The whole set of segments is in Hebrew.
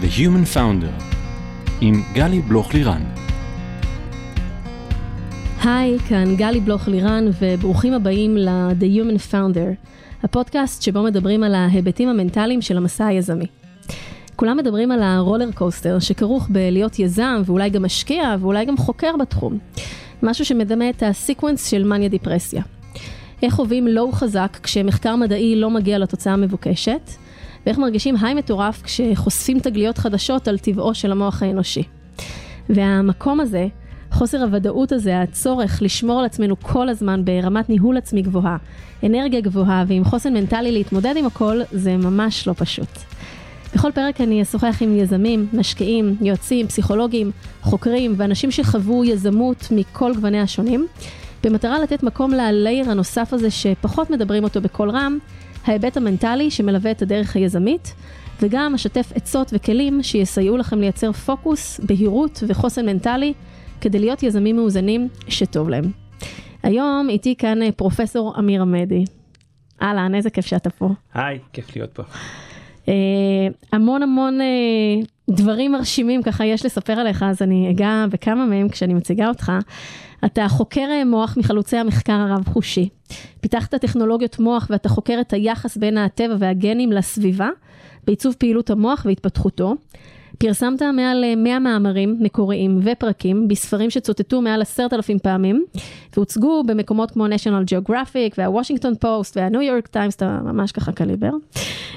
The Human Founder עם גלי בלוך לירן. היי, כאן גלי בלוך לירן וברוכים הבאים ל-The Human Founder, הפודקאסט שבו מדברים על ההיבטים המנטליים של המסע היזמי. כולם מדברים על ה roller coaster שכרוך בלהיות יזם ואולי גם משקיע ואולי גם חוקר בתחום. משהו שמדמה את ה sequence של מניה דיפרסיה. איך חווים low חזק כשמחקר מדעי לא מגיע לתוצאה המבוקשת, ואיך מרגישים היי מטורף כשחושפים תגליות חדשות על טבעו של המוח האנושי. והמקום הזה, חוסר הוודאות הזה, הצורך לשמור על עצמנו כל הזמן ברמת ניהול עצמי גבוהה, אנרגיה גבוהה ועם חוסן מנטלי להתמודד עם הכל, זה ממש לא פשוט. בכל פרק אני אשוחח עם יזמים, משקיעים, יועצים, פסיכולוגים, חוקרים ואנשים שחוו יזמות מכל גווניה השונים, במטרה לתת מקום ללייר הנוסף הזה שפחות מדברים אותו בקול רם, ההיבט המנטלי שמלווה את הדרך היזמית, וגם אשתף עצות וכלים שיסייעו לכם לייצר פוקוס, בהירות וחוסן מנטלי, כדי להיות יזמים מאוזנים שטוב להם. היום איתי כאן אה, פרופסור אמיר עמדי. אהלן, איזה כיף שאתה פה. היי, כיף להיות פה. אה, המון המון אה, דברים מרשימים ככה יש לספר עליך, אז אני אגע בכמה מהם כשאני מציגה אותך. אתה חוקר אה, מוח מחלוצי המחקר הרב-חושי. פיתחת טכנולוגיות מוח ואתה חוקר את היחס בין הטבע והגנים לסביבה, בעיצוב פעילות המוח והתפתחותו. פרסמת מעל 100 אה, מאמרים מקוריים ופרקים בספרים שצוטטו מעל עשרת אלפים פעמים והוצגו במקומות כמו national geographic והוושינגטון פוסט והניו יורק טיימס, אתה ממש ככה קליבר.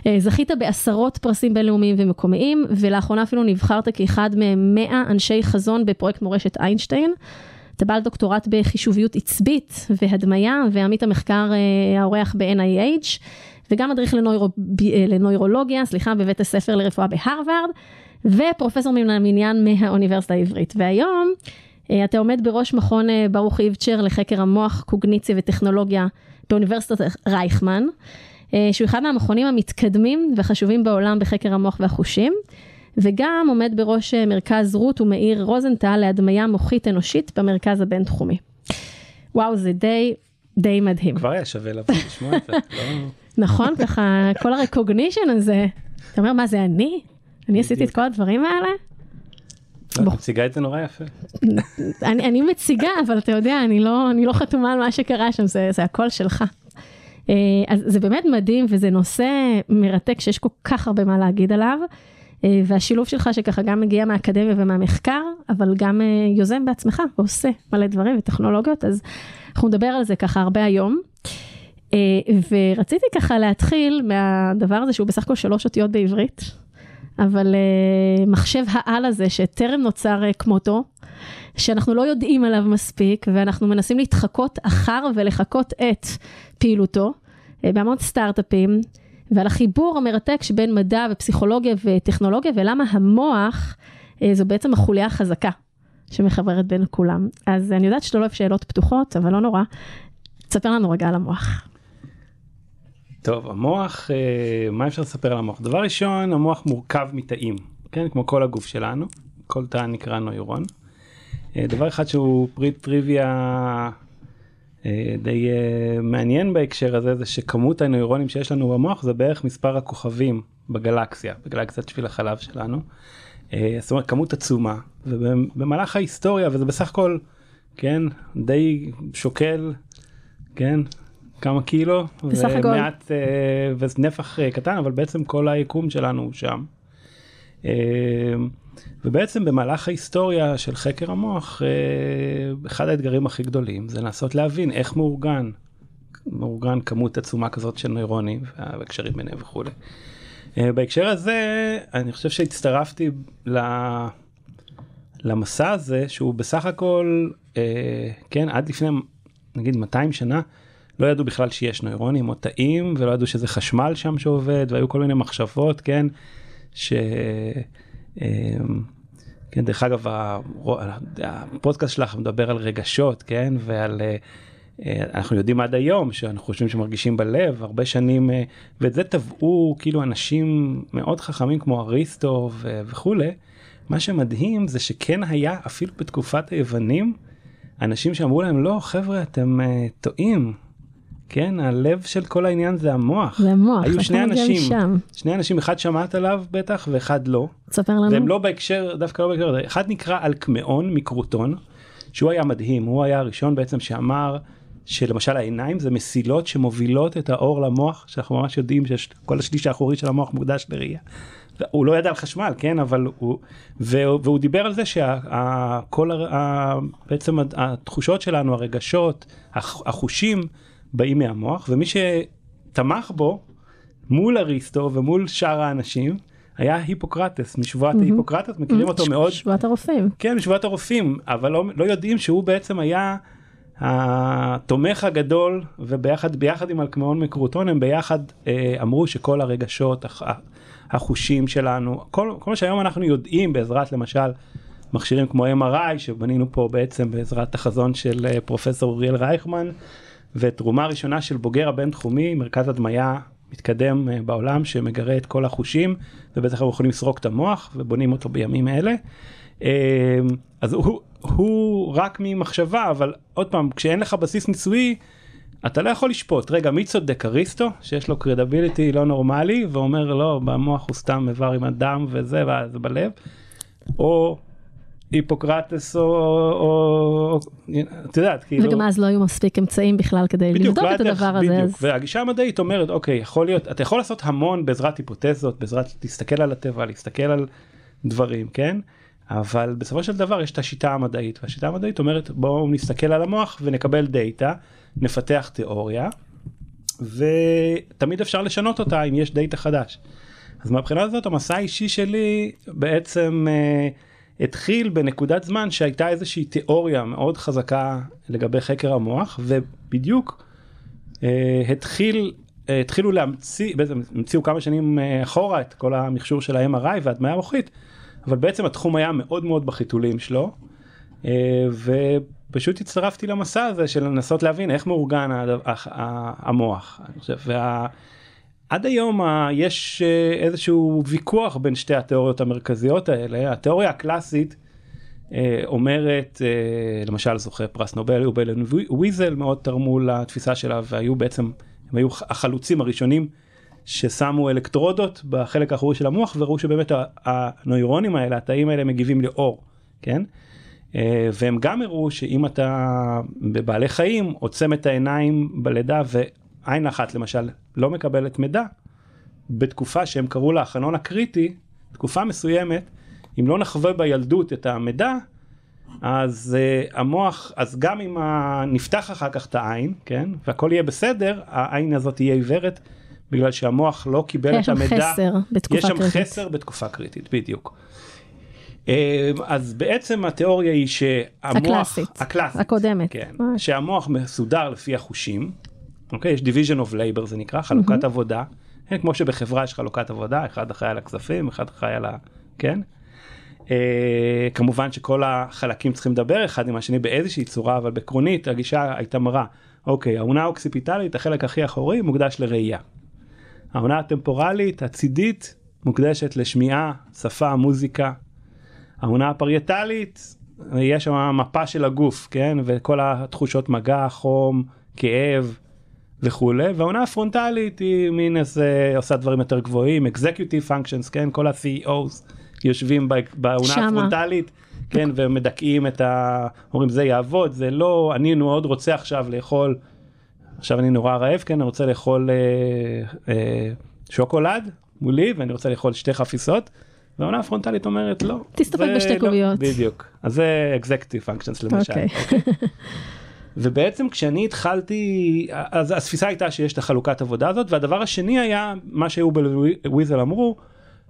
אה, זכית בעשרות פרסים בינלאומיים ומקומיים ולאחרונה אפילו נבחרת כאחד מ-100 אנשי חזון בפרויקט מורשת איינשטיין. אתה בעל דוקטורט בחישוביות עצבית והדמיה ועמית המחקר אה, האורח ב-NIH וגם מדריך לנוירו, לנוירולוגיה, סליחה, בבית הספר לרפואה בהרווארד. ופרופסור מן המניין מהאוניברסיטה העברית. והיום אה, אתה עומד בראש מכון אה, ברוך איבצ'ר לחקר המוח, קוגניציה וטכנולוגיה באוניברסיטת רייכמן, אה, שהוא אחד מהמכונים המתקדמים וחשובים בעולם בחקר המוח והחושים. וגם עומד בראש מרכז רות ומאיר רוזנטל להדמיה מוחית אנושית במרכז הבינתחומי. וואו, זה די, די מדהים. כבר היה שווה לבוא לשמוע את זה. לא? נכון, ככה, כל הרקוגנישן הזה. אתה אומר, מה זה אני? אני עשיתי את כל הדברים האלה? לא, את מציגה את זה נורא יפה. אני, אני מציגה, אבל אתה יודע, אני לא, אני לא חתומה על מה שקרה שם, זה, זה הכל שלך. אה, אז זה באמת מדהים וזה נושא מרתק שיש כל כך הרבה מה להגיד עליו. אה, והשילוב שלך שככה גם מגיע מהאקדמיה ומהמחקר, אבל גם אה, יוזם בעצמך ועושה מלא דברים וטכנולוגיות, אז אנחנו נדבר על זה ככה הרבה היום. ורציתי ככה להתחיל מהדבר הזה שהוא בסך הכל שלוש אותיות בעברית, אבל מחשב העל הזה שטרם נוצר כמותו, שאנחנו לא יודעים עליו מספיק, ואנחנו מנסים להתחקות אחר ולחקות את פעילותו, בהמון סטארט-אפים, ועל החיבור המרתק שבין מדע ופסיכולוגיה וטכנולוגיה, ולמה המוח uh, זו בעצם החוליה החזקה שמחברת בין כולם. אז אני יודעת שאתה לא אוהב שאלות פתוחות, אבל לא נורא. תספר לנו רגע על המוח. טוב המוח אה, מה אפשר לספר על המוח דבר ראשון המוח מורכב מתאים כן כמו כל הגוף שלנו כל תא נקרא נוירון. אה, דבר אחד שהוא פריט טריוויה אה, די מעניין בהקשר הזה זה שכמות הנוירונים שיש לנו במוח זה בערך מספר הכוכבים בגלקסיה בגלקסיית שביל החלב שלנו. זאת אומרת כמות עצומה ובמהלך ההיסטוריה וזה בסך הכל כן די שוקל כן כמה קילו, בסך הכל, ומעט, אה, ונפח אה, קטן, אבל בעצם כל היקום שלנו הוא שם. אה, ובעצם במהלך ההיסטוריה של חקר המוח, אחד האתגרים הכי גדולים זה לנסות להבין איך מאורגן, מאורגן כמות עצומה כזאת של נוירונים והקשרים ביניהם וכולי. בהקשר הזה, אני חושב שהצטרפתי למסע הזה, שהוא בסך הכל, כן, עד לפני נגיד 200 שנה, לא ידעו בכלל שיש נוירונים או תאים ולא ידעו שזה חשמל שם שעובד והיו כל מיני מחשבות כן. ש... אמ, כן, דרך אגב הפודקאסט שלך מדבר על רגשות כן ועל אה, אה, אנחנו יודעים עד היום שאנחנו חושבים שמרגישים בלב הרבה שנים אה, ואת זה טבעו כאילו אנשים מאוד חכמים כמו אריסטו וכולי. מה שמדהים זה שכן היה אפילו בתקופת היוונים אנשים שאמרו להם לא חבר'ה אתם טועים כן, הלב של כל העניין זה המוח. זה המוח, היו שני אנשים, משם. שני אנשים, אחד שמעת עליו בטח ואחד לא. תספר לנו. והם לא בהקשר, דווקא לא בהקשר. אחד נקרא אלקמאון מקרוטון, שהוא היה מדהים, הוא היה הראשון בעצם שאמר שלמשל העיניים זה מסילות שמובילות את האור למוח, שאנחנו ממש יודעים שכל השליש האחורי של המוח מוקדש לראייה. הוא לא ידע על חשמל, כן, אבל הוא, והוא, והוא דיבר על זה שכל, בעצם התחושות שלנו, הרגשות, הח- החושים, באים מהמוח, ומי שתמך בו מול אריסטו ומול שאר האנשים, היה היפוקרטס משבועת מהמם. היפוקרטס מכירים אותו מאוד שבועת הרופאים. כן משבועת הרופאים אבל לא, לא יודעים שהוא בעצם היה התומך הגדול וביחד ביחד עם אלקמאון מקרוטון הם ביחד אה, אמרו שכל הרגשות הח, החושים שלנו כל, כל מה שהיום אנחנו יודעים בעזרת למשל מכשירים כמו MRI שבנינו פה בעצם בעזרת החזון של אה, פרופסור אוריאל רייכמן ותרומה ראשונה של בוגר הבינתחומי מרכז הדמיה מתקדם אה, בעולם שמגרה את כל החושים ובטח אנחנו יכולים לסרוק את המוח ובונים אותו בימים אלה. אה, אז הוא, הוא רק ממחשבה אבל עוד פעם כשאין לך בסיס ניסויי אתה לא יכול לשפוט. רגע מי צודק? אריסטו שיש לו קרדיביליטי לא נורמלי ואומר לא במוח הוא סתם איבר עם הדם וזה ואז בלב. או היפוקרטס או, או את יודעת כאילו וגם אז לא היו מספיק אמצעים בכלל כדי בדיוק, לבדוק לא את הדבר הזה. בדיוק, אז- והגישה המדעית אומרת אוקיי יכול להיות אתה יכול לעשות המון בעזרת היפותזות בעזרת להסתכל על הטבע להסתכל על דברים כן אבל בסופו של דבר יש את השיטה המדעית והשיטה המדעית אומרת בואו נסתכל על המוח ונקבל דאטה נפתח תיאוריה ותמיד אפשר לשנות אותה אם יש דאטה חדש. אז מהבחינה הזאת המסע האישי שלי בעצם אה, התחיל בנקודת זמן שהייתה איזושהי תיאוריה מאוד חזקה לגבי חקר המוח ובדיוק אה, התחיל אה, התחילו להמציא בעצם המציאו כמה שנים אה, אחורה את כל המכשור של ה-MRI והדמיה מוחית אבל בעצם התחום היה מאוד מאוד בחיתולים שלו אה, ופשוט הצטרפתי למסע הזה של לנסות להבין איך מאורגן המוח. אני חושב, וה... עד היום ה- יש אה, איזשהו ויכוח בין שתי התיאוריות המרכזיות האלה. התיאוריה הקלאסית אה, אומרת אה, למשל זוכה פרס נובל ובלן וויזל מאוד תרמו לתפיסה שלה והיו בעצם הם היו החלוצים הראשונים ששמו אלקטרודות בחלק האחורי של המוח וראו שבאמת הנוירונים האלה התאים האלה מגיבים לאור כן? אה, והם גם הראו שאם אתה בבעלי חיים עוצם את העיניים בלידה ועין אחת למשל לא מקבלת מידע בתקופה שהם קראו לה החלון הקריטי תקופה מסוימת אם לא נחווה בילדות את המידע אז uh, המוח אז גם אם ה... נפתח אחר כך את העין כן והכל יהיה בסדר העין הזאת תהיה עיוורת בגלל שהמוח לא קיבל יש את שם המידע חסר בתקופה יש שם קריטית. חסר בתקופה קריטית בדיוק. אה, אז בעצם התיאוריה היא שהמוח הקלאסית, הקלאסית הקודמת. כן, ממש. שהמוח מסודר לפי החושים אוקיי יש division of labor זה נקרא חלוקת עבודה כן, כמו שבחברה יש חלוקת עבודה אחד אחראי על הכספים אחד אחראי על ה... כן. אה, כמובן שכל החלקים צריכים לדבר אחד עם השני באיזושהי צורה אבל בעקרונית הגישה הייתה מראה אוקיי העונה האוקסיפיטלית החלק הכי אחורי מוקדש לראייה. העונה הטמפורלית הצידית מוקדשת לשמיעה שפה מוזיקה. העונה הפרייטלית יש שם מפה של הגוף כן וכל התחושות מגע חום כאב וכולי והעונה הפרונטלית היא מין איזה עושה דברים יותר גבוהים executive functions כן כל ה-CEOs יושבים בעונה שמה. הפרונטלית כן ומדכאים את ה... אומרים זה יעבוד זה לא אני מאוד רוצה עכשיו לאכול עכשיו אני נורא רעב כן אני רוצה לאכול אה, אה, שוקולד מולי ואני רוצה לאכול שתי חפיסות. והעונה הפרונטלית אומרת לא. תסתפק בשתי לא- קוביות. בדיוק. אז זה executive functions למשל. אוקיי. ובעצם כשאני התחלתי אז התפיסה הייתה שיש את החלוקת עבודה הזאת והדבר השני היה מה שהיובל וויזל אמרו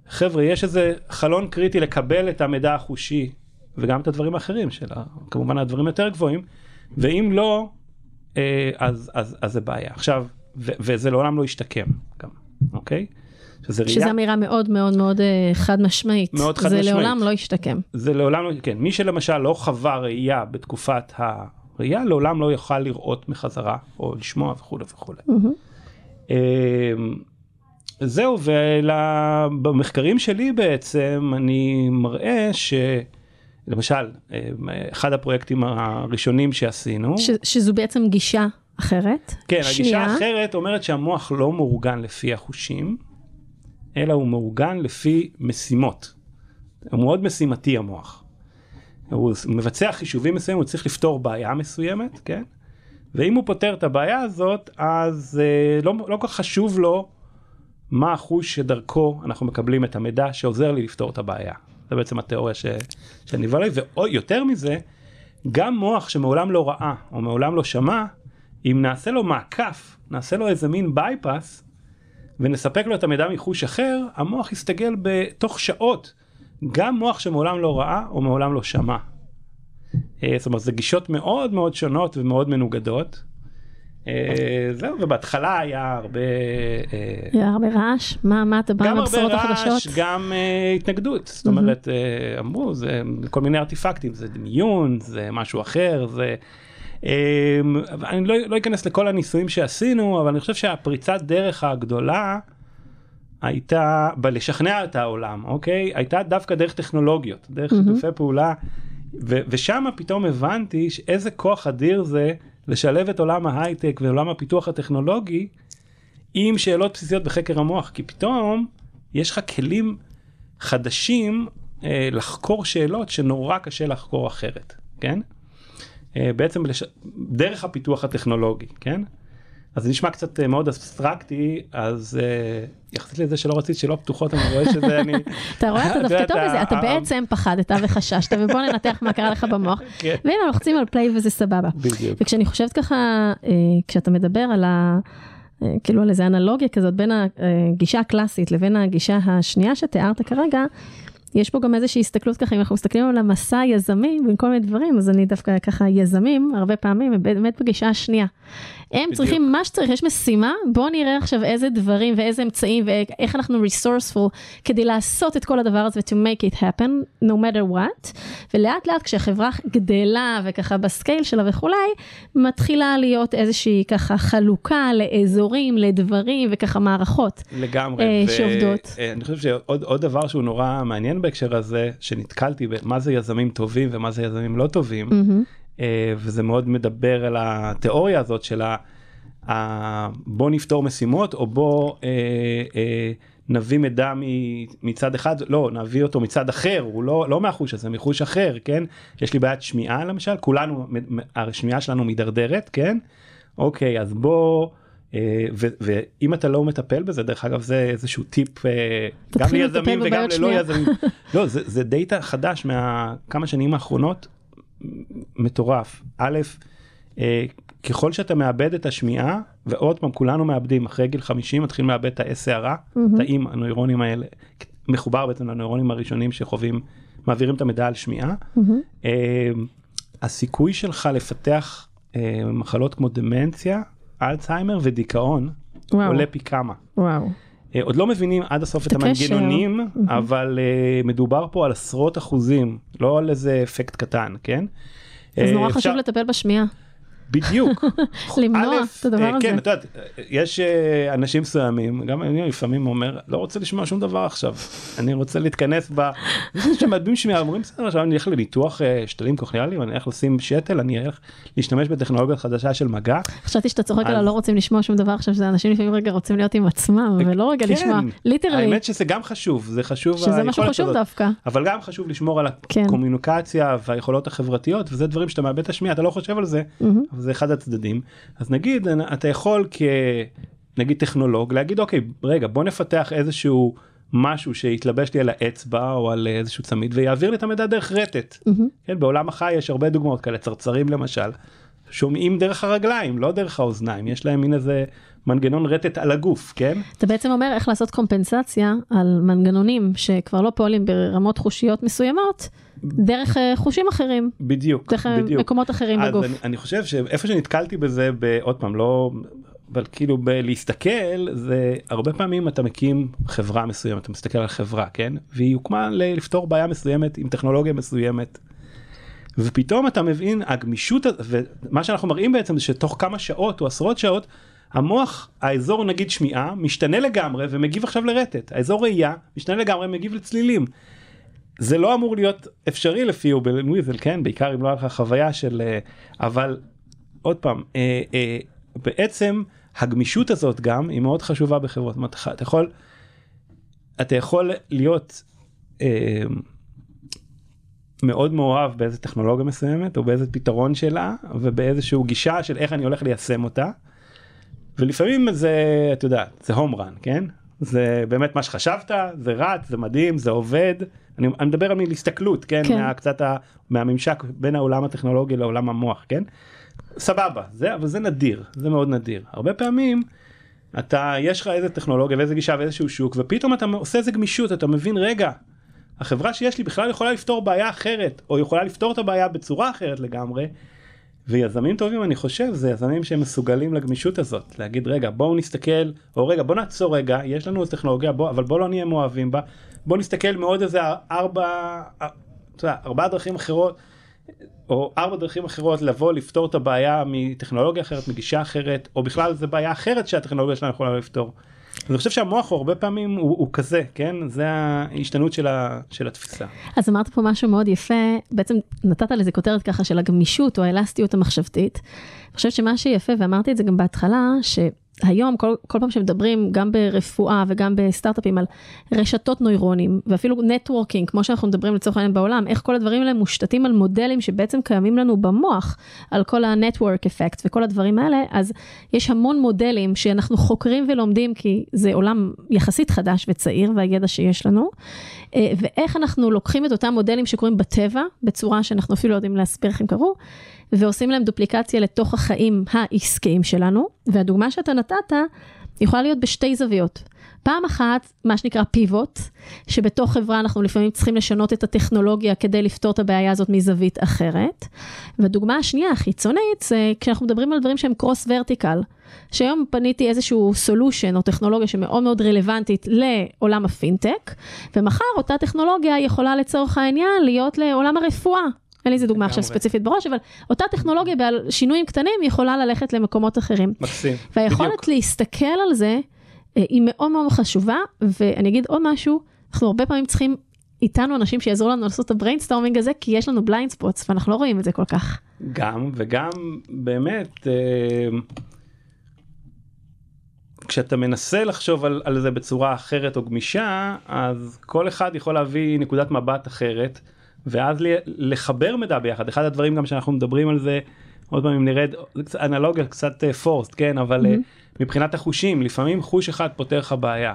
חבר'ה יש איזה חלון קריטי לקבל את המידע החושי וגם את הדברים האחרים של ה- כמובן הדברים יותר גבוהים ואם לא אה, אז אז אז זה בעיה עכשיו ו- וזה לעולם לא ישתקם גם אוקיי. שזה ראייה שזו אמירה מאוד מאוד מאוד אה, חד משמעית. מאוד חד זה משמעית. לעולם לא ישתקם. זה לעולם לא, כן, מי שלמשל לא חווה ראייה בתקופת הראייה, לעולם לא יוכל לראות מחזרה או לשמוע וכולי וכולי. אמ, זהו, ובמחקרים שלי בעצם אני מראה שלמשל, אמ, אחד הפרויקטים הראשונים שעשינו, ש- שזו בעצם גישה אחרת. כן, הגישה שנייה, האחרת אומרת שהמוח לא מאורגן לפי החושים, אלא הוא מאורגן לפי משימות. הוא מאוד משימתי המוח. הוא מבצע חישובים מסוימים, הוא צריך לפתור בעיה מסוימת, כן? ואם הוא פותר את הבעיה הזאת, אז אה, לא, לא כל כך חשוב לו מה החוש שדרכו אנחנו מקבלים את המידע שעוזר לי לפתור את הבעיה. זה בעצם התיאוריה ש, שאני לי, ויותר מזה, גם מוח שמעולם לא ראה או מעולם לא שמע, אם נעשה לו מעקף, נעשה לו איזה מין בייפס, ונספק לו את המידע מחוש אחר, המוח יסתגל בתוך שעות, גם מוח שמעולם לא ראה או מעולם לא שמע. אה, זאת אומרת, זה גישות מאוד מאוד שונות ומאוד מנוגדות. אה, זהו, ובהתחלה היה הרבה... אה, היה הרבה רעש? מה, מה אתה בא גם עם הרבה הבשורות החדשות? רעש, גם התנגדות. זאת אומרת, אמרו, זה כל מיני ארטיפקטים, זה דמיון, זה משהו אחר, זה... אני לא, לא אכנס לכל הניסויים שעשינו, אבל אני חושב שהפריצת דרך הגדולה הייתה בלשכנע את העולם, אוקיי? הייתה דווקא דרך טכנולוגיות, דרך שיתופי פעולה, ושם פתאום הבנתי איזה כוח אדיר זה לשלב את עולם ההייטק ועולם הפיתוח הטכנולוגי עם שאלות בסיסיות בחקר המוח, כי פתאום יש לך כלים חדשים אה, לחקור שאלות שנורא קשה לחקור אחרת, כן? אה, בעצם לש... דרך הפיתוח הטכנולוגי, כן? אז זה נשמע קצת אה, מאוד אבסטרקטי, אז אה, יחסית לזה שלא רציתי שאלות פתוחות, אני רואה שזה אני... אתה רואה, אתה דווקא טוב בזה, אתה בעצם פחדת וחששת, ובוא ננתח מה קרה לך במוח. כן. והנה, לוחצים על פליי וזה סבבה. בדיוק. וכשאני חושבת ככה, אה, כשאתה מדבר על ה... כאילו על איזה אנלוגיה כזאת בין הגישה הקלאסית לבין הגישה השנייה שתיארת כרגע, יש פה גם איזושהי הסתכלות ככה, אם אנחנו מסתכלים על המסע היזמי בין כל מיני דברים, אז אני דווקא ככה, יזמים, הרבה פעמים, הם באמת בגישה השנייה. הם בדיוק. צריכים מה שצריך, יש משימה, בואו נראה עכשיו איזה דברים ואיזה אמצעים ואיך אנחנו resourceful כדי לעשות את כל הדבר הזה to make it happen, no matter what, ולאט לאט כשהחברה גדלה וככה בסקייל שלה וכולי, מתחילה להיות איזושהי ככה חלוקה לאזורים, לדברים וככה מערכות. לגמרי. אה, שעובדות. אה, אני חושב שעוד עוד דבר שהוא נורא מעניין בהקשר הזה, שנתקלתי במה זה יזמים טובים ומה זה יזמים לא טובים. אה, וזה מאוד מדבר על התיאוריה הזאת של ה... בוא נפתור משימות או בוא אה, אה, נביא מידע מ- מצד אחד לא נביא אותו מצד אחר הוא לא לא מהחוש הזה מחוש אחר כן יש לי בעיית שמיעה למשל כולנו השמיעה שלנו מידרדרת כן אוקיי אז בוא. אה, ואם אתה לא מטפל בזה דרך אגב זה איזשהו טיפ אה, גם ליזמים וגם ללא. יזמים לא זה, זה דאטה חדש מהכמה שנים האחרונות מטורף. א', אה, ככל שאתה מאבד את השמיעה, ועוד פעם כולנו מאבדים, אחרי גיל 50 מתחילים לאבד את שערה, תאים הנוירונים האלה, מחובר בעצם לנוירונים הראשונים שחווים, מעבירים את המידע על שמיעה. הסיכוי שלך לפתח מחלות כמו דמנציה, אלצהיימר ודיכאון וואו. עולה פי כמה. וואו. אה, עוד לא מבינים עד הסוף את את. המנגנונים, אבל אה, מדובר פה על עשרות אחוזים, לא על איזה אפקט קטן, כן? אז אה, נורא אפשר- חשוב לטפל בשמיעה. בדיוק. למנוע את הדבר אה, הזה. כן, את יודעת, יש אה, אנשים מסוימים, גם אני לפעמים אומר, לא רוצה לשמוע שום דבר עכשיו, אני רוצה להתכנס ב... יש אנשים שמאבדים שמיעה, אומרים, בסדר, עכשיו אני אלך לניתוח אה, שתלים קוכליאליים, אני אלך לשים שתל, אני אלך להשתמש בטכנולוגיה חדשה של מגע. חשבתי שאתה צוחק על הלא רוצים לשמוע שום דבר עכשיו, שזה אנשים לפעמים רגע רוצים להיות עם עצמם, ולא רגע כן, לשמוע, ליטרלי, האמת שזה גם חשוב, זה חשוב, שזה משהו חשוב. דווקא. אבל גם חשוב לשמור על כן. הקומוניקציה והיכולות החברתיות וזה דברים שאתה מאבד את השמיעה אתה לא חושב על זה זה אחד הצדדים אז נגיד אתה יכול כנגיד טכנולוג להגיד אוקיי רגע בוא נפתח איזשהו משהו שיתלבש לי על האצבע או על איזשהו צמיד ויעביר לי את המידע דרך רטט. מהמם. כן, בעולם החי יש הרבה דוגמאות כאלה צרצרים למשל שומעים דרך הרגליים לא דרך האוזניים יש להם מין איזה מנגנון רטט על הגוף כן אתה בעצם אומר איך לעשות קומפנסציה על מנגנונים שכבר לא פועלים ברמות חושיות מסוימות, דרך אה, חושים אחרים, בדיוק דרך אה, בדיוק. מקומות אחרים אז בגוף. אני, אני חושב שאיפה שנתקלתי בזה בעוד פעם לא אבל כאילו בלהסתכל זה הרבה פעמים אתה מקים חברה מסוימת אתה מסתכל על חברה כן והיא הוקמה לפתור בעיה מסוימת עם טכנולוגיה מסוימת. ופתאום אתה מבין הגמישות ומה שאנחנו מראים בעצם זה שתוך כמה שעות או עשרות שעות המוח האזור נגיד שמיעה משתנה לגמרי ומגיב עכשיו לרטט האזור ראייה משתנה לגמרי מגיב לצלילים. זה לא אמור להיות אפשרי לפי אובלן ויזל כן בעיקר אם לא היה לך חוויה של אה, אבל עוד פעם אה, אה, בעצם הגמישות הזאת גם היא מאוד חשובה בחברות. זאת אומרת, אתה יכול, אתה יכול להיות אה, מאוד מאוהב באיזה טכנולוגיה מסוימת או באיזה פתרון שלה ובאיזשהו גישה של איך אני הולך ליישם אותה. ולפעמים זה, אתה יודע, זה הום רן, כן? זה באמת מה שחשבת, זה רץ, זה מדהים, זה עובד. אני, אני מדבר על הסתכלות, כן? כן. מה, קצת ה, מהממשק בין העולם הטכנולוגי לעולם המוח, כן? סבבה, זה, אבל זה נדיר, זה מאוד נדיר. הרבה פעמים אתה, יש לך איזה טכנולוגיה ואיזה גישה ואיזשהו שוק, ופתאום אתה עושה איזה גמישות, אתה מבין, רגע, החברה שיש לי בכלל יכולה לפתור בעיה אחרת, או יכולה לפתור את הבעיה בצורה אחרת לגמרי. ויזמים טובים אני חושב זה יזמים שהם מסוגלים לגמישות הזאת להגיד רגע בואו נסתכל או רגע בוא נעצור רגע יש לנו טכנולוגיה בוא אבל בוא לא נהיה מאוהבים בה בוא נסתכל מאוד איזה ארבע יודע, ארבע דרכים אחרות או ארבע דרכים אחרות לבוא לפתור את הבעיה מטכנולוגיה אחרת מגישה אחרת או בכלל זה בעיה אחרת שהטכנולוגיה שלנו יכולה לפתור. אני חושב שהמוח הוא הרבה פעמים הוא, הוא כזה כן זה ההשתנות של, ה, של התפיסה. אז אמרת פה משהו מאוד יפה, בעצם נתת לזה כותרת ככה של הגמישות או האלסטיות המחשבתית. אני חושבת שמה שיפה, ואמרתי את זה גם בהתחלה, שהיום כל, כל פעם שמדברים גם ברפואה וגם בסטארט-אפים על רשתות נוירונים ואפילו נטוורקינג, כמו שאנחנו מדברים לצורך העניין בעולם, איך כל הדברים האלה מושתתים על מודלים שבעצם קיימים לנו במוח, על כל ה-network effect וכל הדברים האלה, אז יש המון מודלים שאנחנו חוקרים ולומדים כי זה עולם יחסית חדש וצעיר והידע שיש לנו, אה, ואיך אנחנו לוקחים את אותם מודלים שקורים בטבע, בצורה שאנחנו אפילו לא יודעים להסביר איך הם קרו, ועושים להם דופליקציה לתוך החיים העסקיים שלנו, והדוגמה שאתה נתת יכולה להיות בשתי זוויות. פעם אחת, מה שנקרא pivot, שבתוך חברה אנחנו לפעמים צריכים לשנות את הטכנולוגיה כדי לפתור את הבעיה הזאת מזווית אחרת. והדוגמה השנייה החיצונית זה כשאנחנו מדברים על דברים שהם cross vertical. שהיום פניתי איזשהו solution או טכנולוגיה שמאוד מאוד רלוונטית לעולם הפינטק, ומחר אותה טכנולוגיה יכולה לצורך העניין להיות לעולם הרפואה. אין לי איזה דוגמה עכשיו ספציפית בראש, אבל אותה טכנולוגיה בעל שינויים קטנים יכולה ללכת למקומות אחרים. מקסים, והיכולת בדיוק. להסתכל על זה אה, היא מאוד מאוד חשובה, ואני אגיד עוד משהו, אנחנו הרבה פעמים צריכים איתנו אנשים שיעזרו לנו לעשות את ה brainstorming הזה, כי יש לנו blind spots ואנחנו לא רואים את זה כל כך. גם וגם באמת אה, כשאתה מנסה לחשוב על, על זה בצורה אחרת או גמישה אז כל אחד יכול להביא נקודת מבט אחרת ואז לחבר מידע ביחד אחד הדברים גם שאנחנו מדברים על זה עוד פעם אם נרד אנלוגיה קצת forced כן אבל אה, מבחינת החושים לפעמים חוש אחד פותר לך בעיה.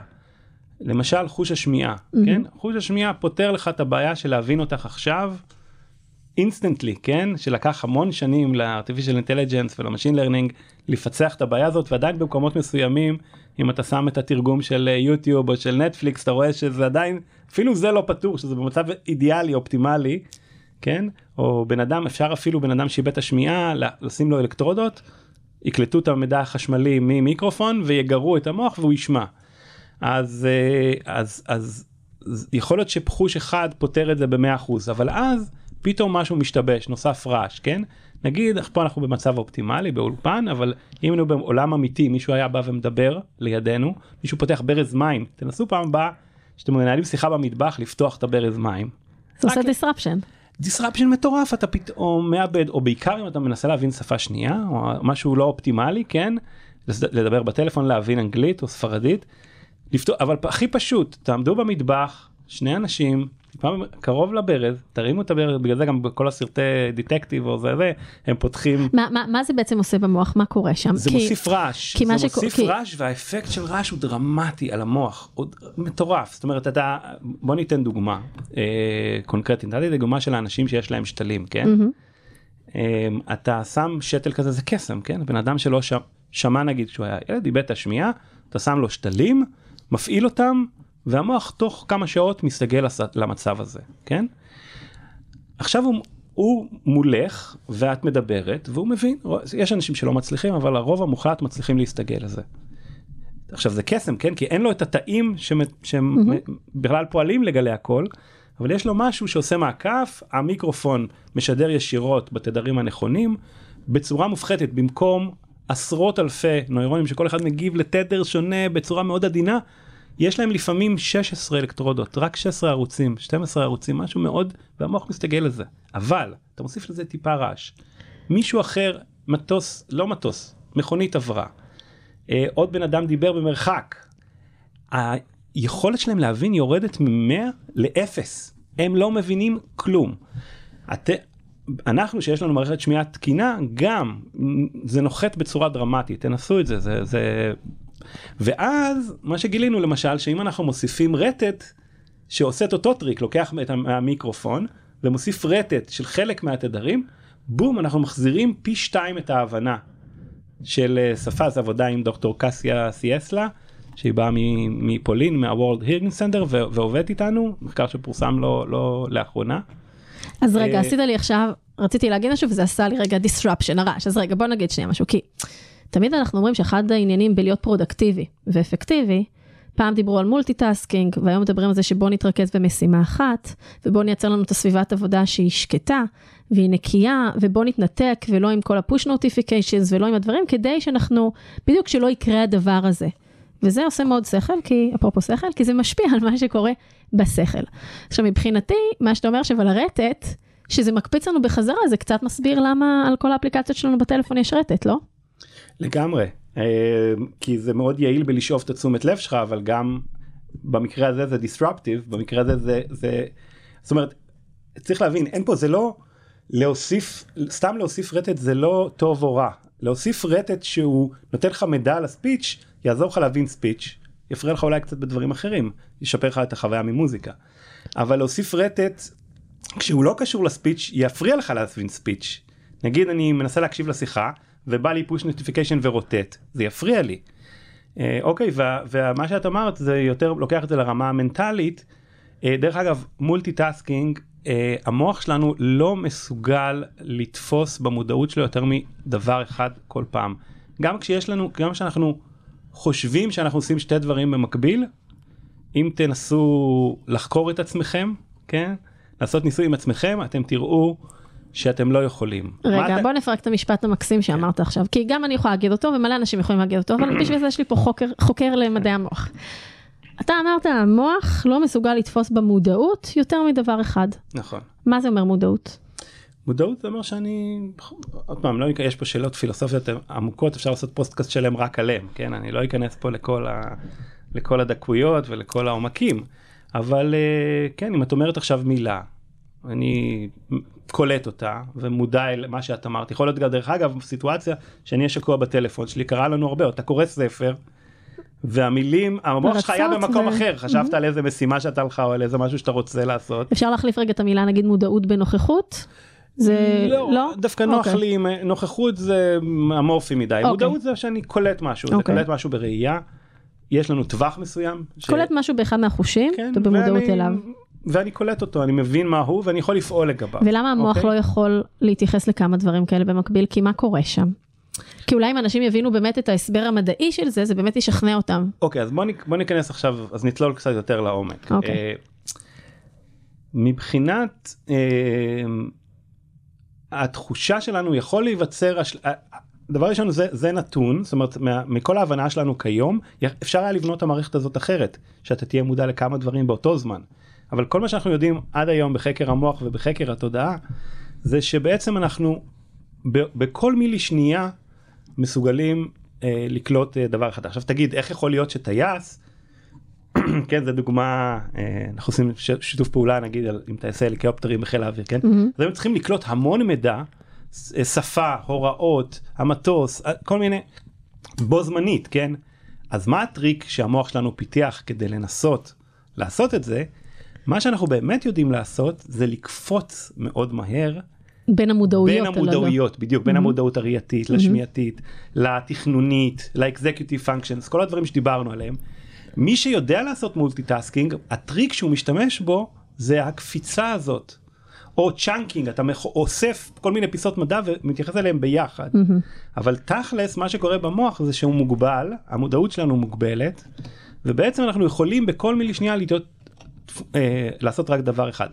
למשל חוש השמיעה כן? חוש השמיעה פותר לך את הבעיה של להבין אותך עכשיו אינסטנטלי כן? שלקח המון שנים ל artificial intelligence ול machine learning לפצח את הבעיה הזאת ועדיין במקומות מסוימים אם אתה שם את התרגום של אה, יוטיוב או של נטפליקס אתה רואה שזה עדיין אפילו זה לא פתור שזה במצב אידיאלי אופטימלי כן או בן אדם אפשר אפילו בן אדם שאיבד את השמיעה לשים לו אלקטרודות יקלטו את המידע החשמלי ממיקרופון ויגרו את המוח והוא ישמע. אז אה, אז אז אז יכול להיות שחוש אחד פותר את זה במאה אחוז אבל אז פתאום משהו משתבש נוסף רעש כן נגיד פה אנחנו במצב אופטימלי באולפן אבל אם היינו בעולם אמיתי מישהו היה בא ומדבר לידינו מישהו פותח ברז מים תנסו פעם הבאה שאתם מנהלים שיחה במטבח לפתוח את הברז מים. זה עושה disruption. disruption מטורף אתה פתאום מאבד או בעיקר אם אתה מנסה להבין שפה שנייה או משהו לא אופטימלי כן לדבר בטלפון להבין אנגלית או ספרדית. לפתור אבל הכי פשוט תעמדו במטבח שני אנשים פעם קרוב לברז תרימו את הברז בגלל זה גם בכל הסרטי דטקטיב או זה זה הם פותחים מה, מה, מה זה בעצם עושה במוח? מה קורה שם? זה כי- מוסיף רעש, כי זה מוסיף כי- רעש והאפקט של רעש הוא דרמטי על המוח, הוא מטורף, זאת אומרת אתה, בוא ניתן דוגמה אה, קונקרטית, נתתי דוגמה של האנשים שיש להם שתלים, כן? מהמם. אה, אתה שם שתל כזה זה קסם, כן? בן אדם שלא ש... שמע נגיד כשהוא היה ילד, איבד את השמיעה, אתה שם לו שתלים, מפעיל אותם, והמוח תוך כמה שעות מסתגל למצב הזה, כן? עכשיו הוא, הוא מולך ואת מדברת והוא מבין, יש אנשים שלא מצליחים אבל הרוב המוחלט מצליחים להסתגל לזה. עכשיו זה קסם כן כי אין לו את התאים שהם בכלל פועלים לגלי הקול אבל יש לו משהו שעושה מעקף המיקרופון משדר ישירות בתדרים הנכונים בצורה מופחתת במקום עשרות אלפי נוירונים שכל אחד מגיב לתדר שונה בצורה מאוד עדינה יש להם לפעמים 16 אלקטרודות רק 16 ערוצים 12 ערוצים משהו מאוד והמוח מסתגל לזה אבל אתה מוסיף לזה טיפה רעש מישהו אחר מטוס לא מטוס מכונית עברה, אה, עוד בן אדם דיבר במרחק. היכולת שלהם להבין יורדת מ-100 ל-0. הם לא מבינים כלום. את... אנחנו שיש לנו מערכת שמיעה תקינה גם זה נוחת בצורה דרמטית תנסו את זה זה זה ואז מה שגילינו למשל שאם אנחנו מוסיפים רטט שעושה את אותו טריק לוקח את המיקרופון ומוסיף רטט של חלק מהתדרים בום אנחנו מחזירים פי שתיים את ההבנה של אה, שפה זה עבודה עם דוקטור קשיה צ'שלה שהיא באה מפולין מה World Hearing Center ועובדת איתנו מחקר שפורסם לא, לא לאחרונה. אז רגע, אה, עשית לי עכשיו, רציתי להגיד משהו וזה עשה לי רגע disruption, הרעש. אז רגע, בוא נגיד שנייה משהו, כי תמיד אנחנו אומרים שאחד העניינים בלהיות פרודקטיבי ואפקטיבי, פעם דיברו על multitasking, והיום מדברים על זה שבוא נתרכז במשימה אחת, ובוא נייצר לנו את הסביבת עבודה שהיא שקטה, והיא נקייה, ובוא נתנתק, ולא עם כל ה push notifications, ולא עם הדברים, כדי שאנחנו, בדיוק שלא יקרה הדבר הזה. וזה עושה מאוד שכל, כי, אפרופו שכל, כי זה משפיע על מה שקורה בשכל. עכשיו, מבחינתי, מה שאתה אומר הרטט, שזה מקפיץ לנו בחזרה, זה קצת מסביר למה על כל האפליקציות שלנו בטלפון יש רטט, לא? לגמרי, אה, כי זה מאוד יעיל בלשאוף את התשומת לב שלך, אבל גם במקרה הזה זה disruptive, במקרה הזה זה, זה, זאת אומרת, צריך להבין, אין פה, זה לא להוסיף, סתם להוסיף רטט זה לא טוב או רע. להוסיף רטט שהוא נותן לך מידע על הספיץ', יעזור לך להבין ספיץ', יפריע לך אולי קצת בדברים אחרים, ישפר לך את החוויה ממוזיקה. אבל להוסיף רטט כשהוא לא קשור לספיץ', יפריע לך להבין ספיץ'. נגיד אני מנסה להקשיב לשיחה, ובא לי push notification ורוטט, זה יפריע לי. אה, אוקיי, ומה שאת אמרת זה יותר לוקח את זה לרמה המנטלית. אה, דרך אגב, multitasking, אה, המוח שלנו לא מסוגל לתפוס במודעות שלו יותר מדבר אחד כל פעם. גם כשיש לנו, גם כשאנחנו חושבים שאנחנו עושים שתי דברים במקביל, אם תנסו לחקור את עצמכם, כן? לעשות ניסוי עם עצמכם, אתם תראו שאתם לא יכולים. רגע, בוא נפרק את המשפט המקסים שאמרת עכשיו, כי גם אני יכולה להגיד אותו ומלא אנשים יכולים להגיד אותו, אבל בשביל זה יש לי פה חוקר, חוקר למדעי המוח. אתה אמרת, המוח לא מסוגל לתפוס במודעות יותר מדבר אחד. נכון. מה זה אומר מודעות? מודעות זה אומר שאני, עוד פעם, לא, יש פה שאלות פילוסופיות עמוקות, אפשר לעשות פודקאסט שלם רק עליהם, כן? אני לא אכנס פה לכל, ה, לכל הדקויות ולכל העומקים, אבל אה, כן, אם את אומרת עכשיו מילה, אני קולט אותה ומודע אל מה שאת אמרת, יכול להיות גם דרך אגב סיטואציה שאני אהיה שקוע בטלפון שלי, קרה לנו הרבה, אתה קורא ספר. והמילים, המוח שלך היה במקום ו... אחר, חשבת mm-hmm. על איזה משימה שאתה לך או על איזה משהו שאתה רוצה לעשות. אפשר להחליף רגע את המילה נגיד מודעות בנוכחות? זה לא, לא? דווקא okay. נוח אוקיי. לי, נוכחות זה אמורפי מדי, okay. אוקיי. מודעות זה שאני קולט משהו, okay. זה אוקיי. קולט משהו בראייה, יש לנו טווח מסוים. ש... קולט משהו באחד מהחושים, כן, ובמודעות ואני, אליו. ואני קולט אותו, אני מבין מה הוא ואני יכול לפעול לגביו. ולמה המוח okay? לא יכול להתייחס לכמה דברים כאלה במקביל? כי מה קורה שם? כי אולי אם אנשים יבינו באמת את ההסבר המדעי של זה, זה באמת ישכנע אותם. אוקיי, אז בוא, בוא ניכנס עכשיו, אז נצלול קצת יותר לעומק. אוקיי. Uh, מבחינת uh, התחושה שלנו יכול להיווצר, הש... דבר ראשון זה, זה נתון, זאת אומרת מה, מכל ההבנה שלנו כיום אפשר היה לבנות את המערכת הזאת אחרת, שאתה תהיה מודע לכמה דברים באותו זמן. אבל כל מה שאנחנו יודעים עד היום בחקר המוח ובחקר התודעה, זה שבעצם אנחנו בכל מילי שנייה מסוגלים אה, לקלוט אה, דבר חדש. עכשיו תגיד איך יכול להיות שטייס כן זה דוגמה אה, אנחנו עושים שיתוף פעולה נגיד עם טייסי הליקופטרים בחיל האוויר כן mm-hmm. אז הם צריכים לקלוט המון מידע אה, שפה הוראות המטוס אה, כל מיני בו זמנית כן אז מה הטריק שהמוח שלנו פיתח כדי לנסות לעשות את זה מה שאנחנו באמת יודעים לעשות זה לקפוץ מאוד מהר בין המודעויות. בין המודעויות, בדיוק, בין mm-hmm. המודעות הראייתית, לשמיעתית, לתכנונית, לאקזקיוטיב פונקשיונס, כל הדברים שדיברנו עליהם. מי שיודע לעשות multitasking, הטריק שהוא משתמש בו זה הקפיצה הזאת. או chunking, אתה אוסף כל מיני פיסות מידע ומתייחס אליהם ביחד. Mm-hmm. אבל תכלס, מה שקורה במוח זה שהוא מוגבל, המודעות שלנו מוגבלת, ובעצם אנחנו יכולים בכל מילי שנייה להיות, אה, לעשות רק דבר אחד.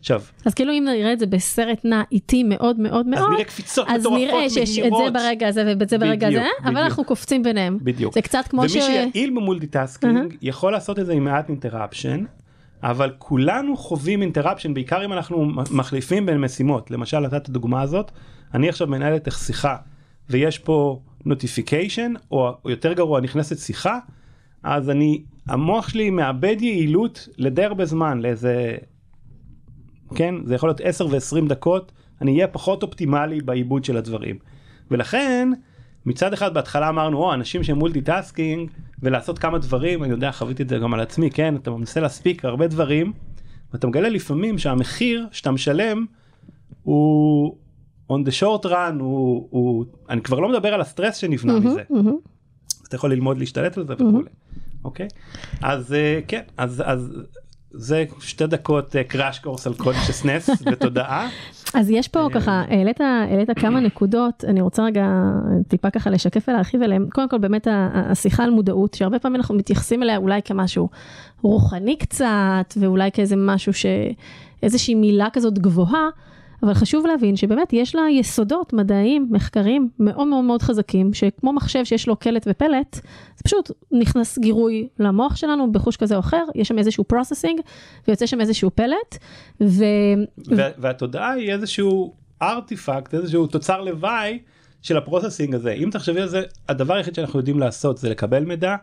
עכשיו אז כאילו אם נראה את זה בסרט נע איטי מאוד מאוד מאוד אז נראה קפיצות אז נראה שיש את זה ברגע הזה ואת זה ברגע הזה אבל אנחנו קופצים ביניהם. בדיוק. זה קצת כמו ומי ש... ומי שיעיל ב multitasking uh-huh. יכול לעשות את זה עם מעט interruption אבל כולנו חווים interruption בעיקר אם אנחנו מחליפים בין משימות. למשל נתת את הדוגמה הזאת אני עכשיו מנהל איתך שיחה ויש פה notification או, או יותר גרוע נכנסת שיחה אז אני המוח שלי מאבד יעילות לדי הרבה זמן לאיזה כן זה יכול להיות 10 ו-20 דקות אני אהיה פחות אופטימלי בעיבוד של הדברים. ולכן מצד אחד בהתחלה אמרנו או אנשים שהם multitasking ולעשות כמה דברים אני יודע חוויתי את זה גם על עצמי כן אתה מנסה להספיק הרבה דברים ואתה מגלה לפעמים שהמחיר שאתה משלם הוא on the short run הוא, הוא אני כבר לא מדבר על הסטרס שנבנה מזה. אתה יכול ללמוד להשתלט על זה וכולי אוקיי אז אה, כן אז אז זה שתי דקות crash course על consciousness ותודעה. אז יש פה ככה העלית העלית כמה נקודות אני רוצה רגע טיפה ככה לשקף ולהרחיב עליהם קודם כל באמת השיחה על מודעות שהרבה פעמים אנחנו מתייחסים אליה אולי כמשהו רוחני קצת ואולי כאיזה משהו שאיזושהי מילה כזאת גבוהה. אבל חשוב להבין שבאמת יש לה יסודות מדעיים, מחקרים מאוד מאוד מאוד חזקים, שכמו מחשב שיש לו קלט ופלט, זה פשוט נכנס גירוי למוח שלנו בחוש כזה או אחר, יש שם איזשהו processing, ויוצא שם איזשהו פלט, ו... והתודעה היא איזשהו artifact, איזשהו תוצר לוואי של ה processing הזה. אם תחשבי על זה, הדבר היחיד שאנחנו יודעים לעשות זה לקבל מידע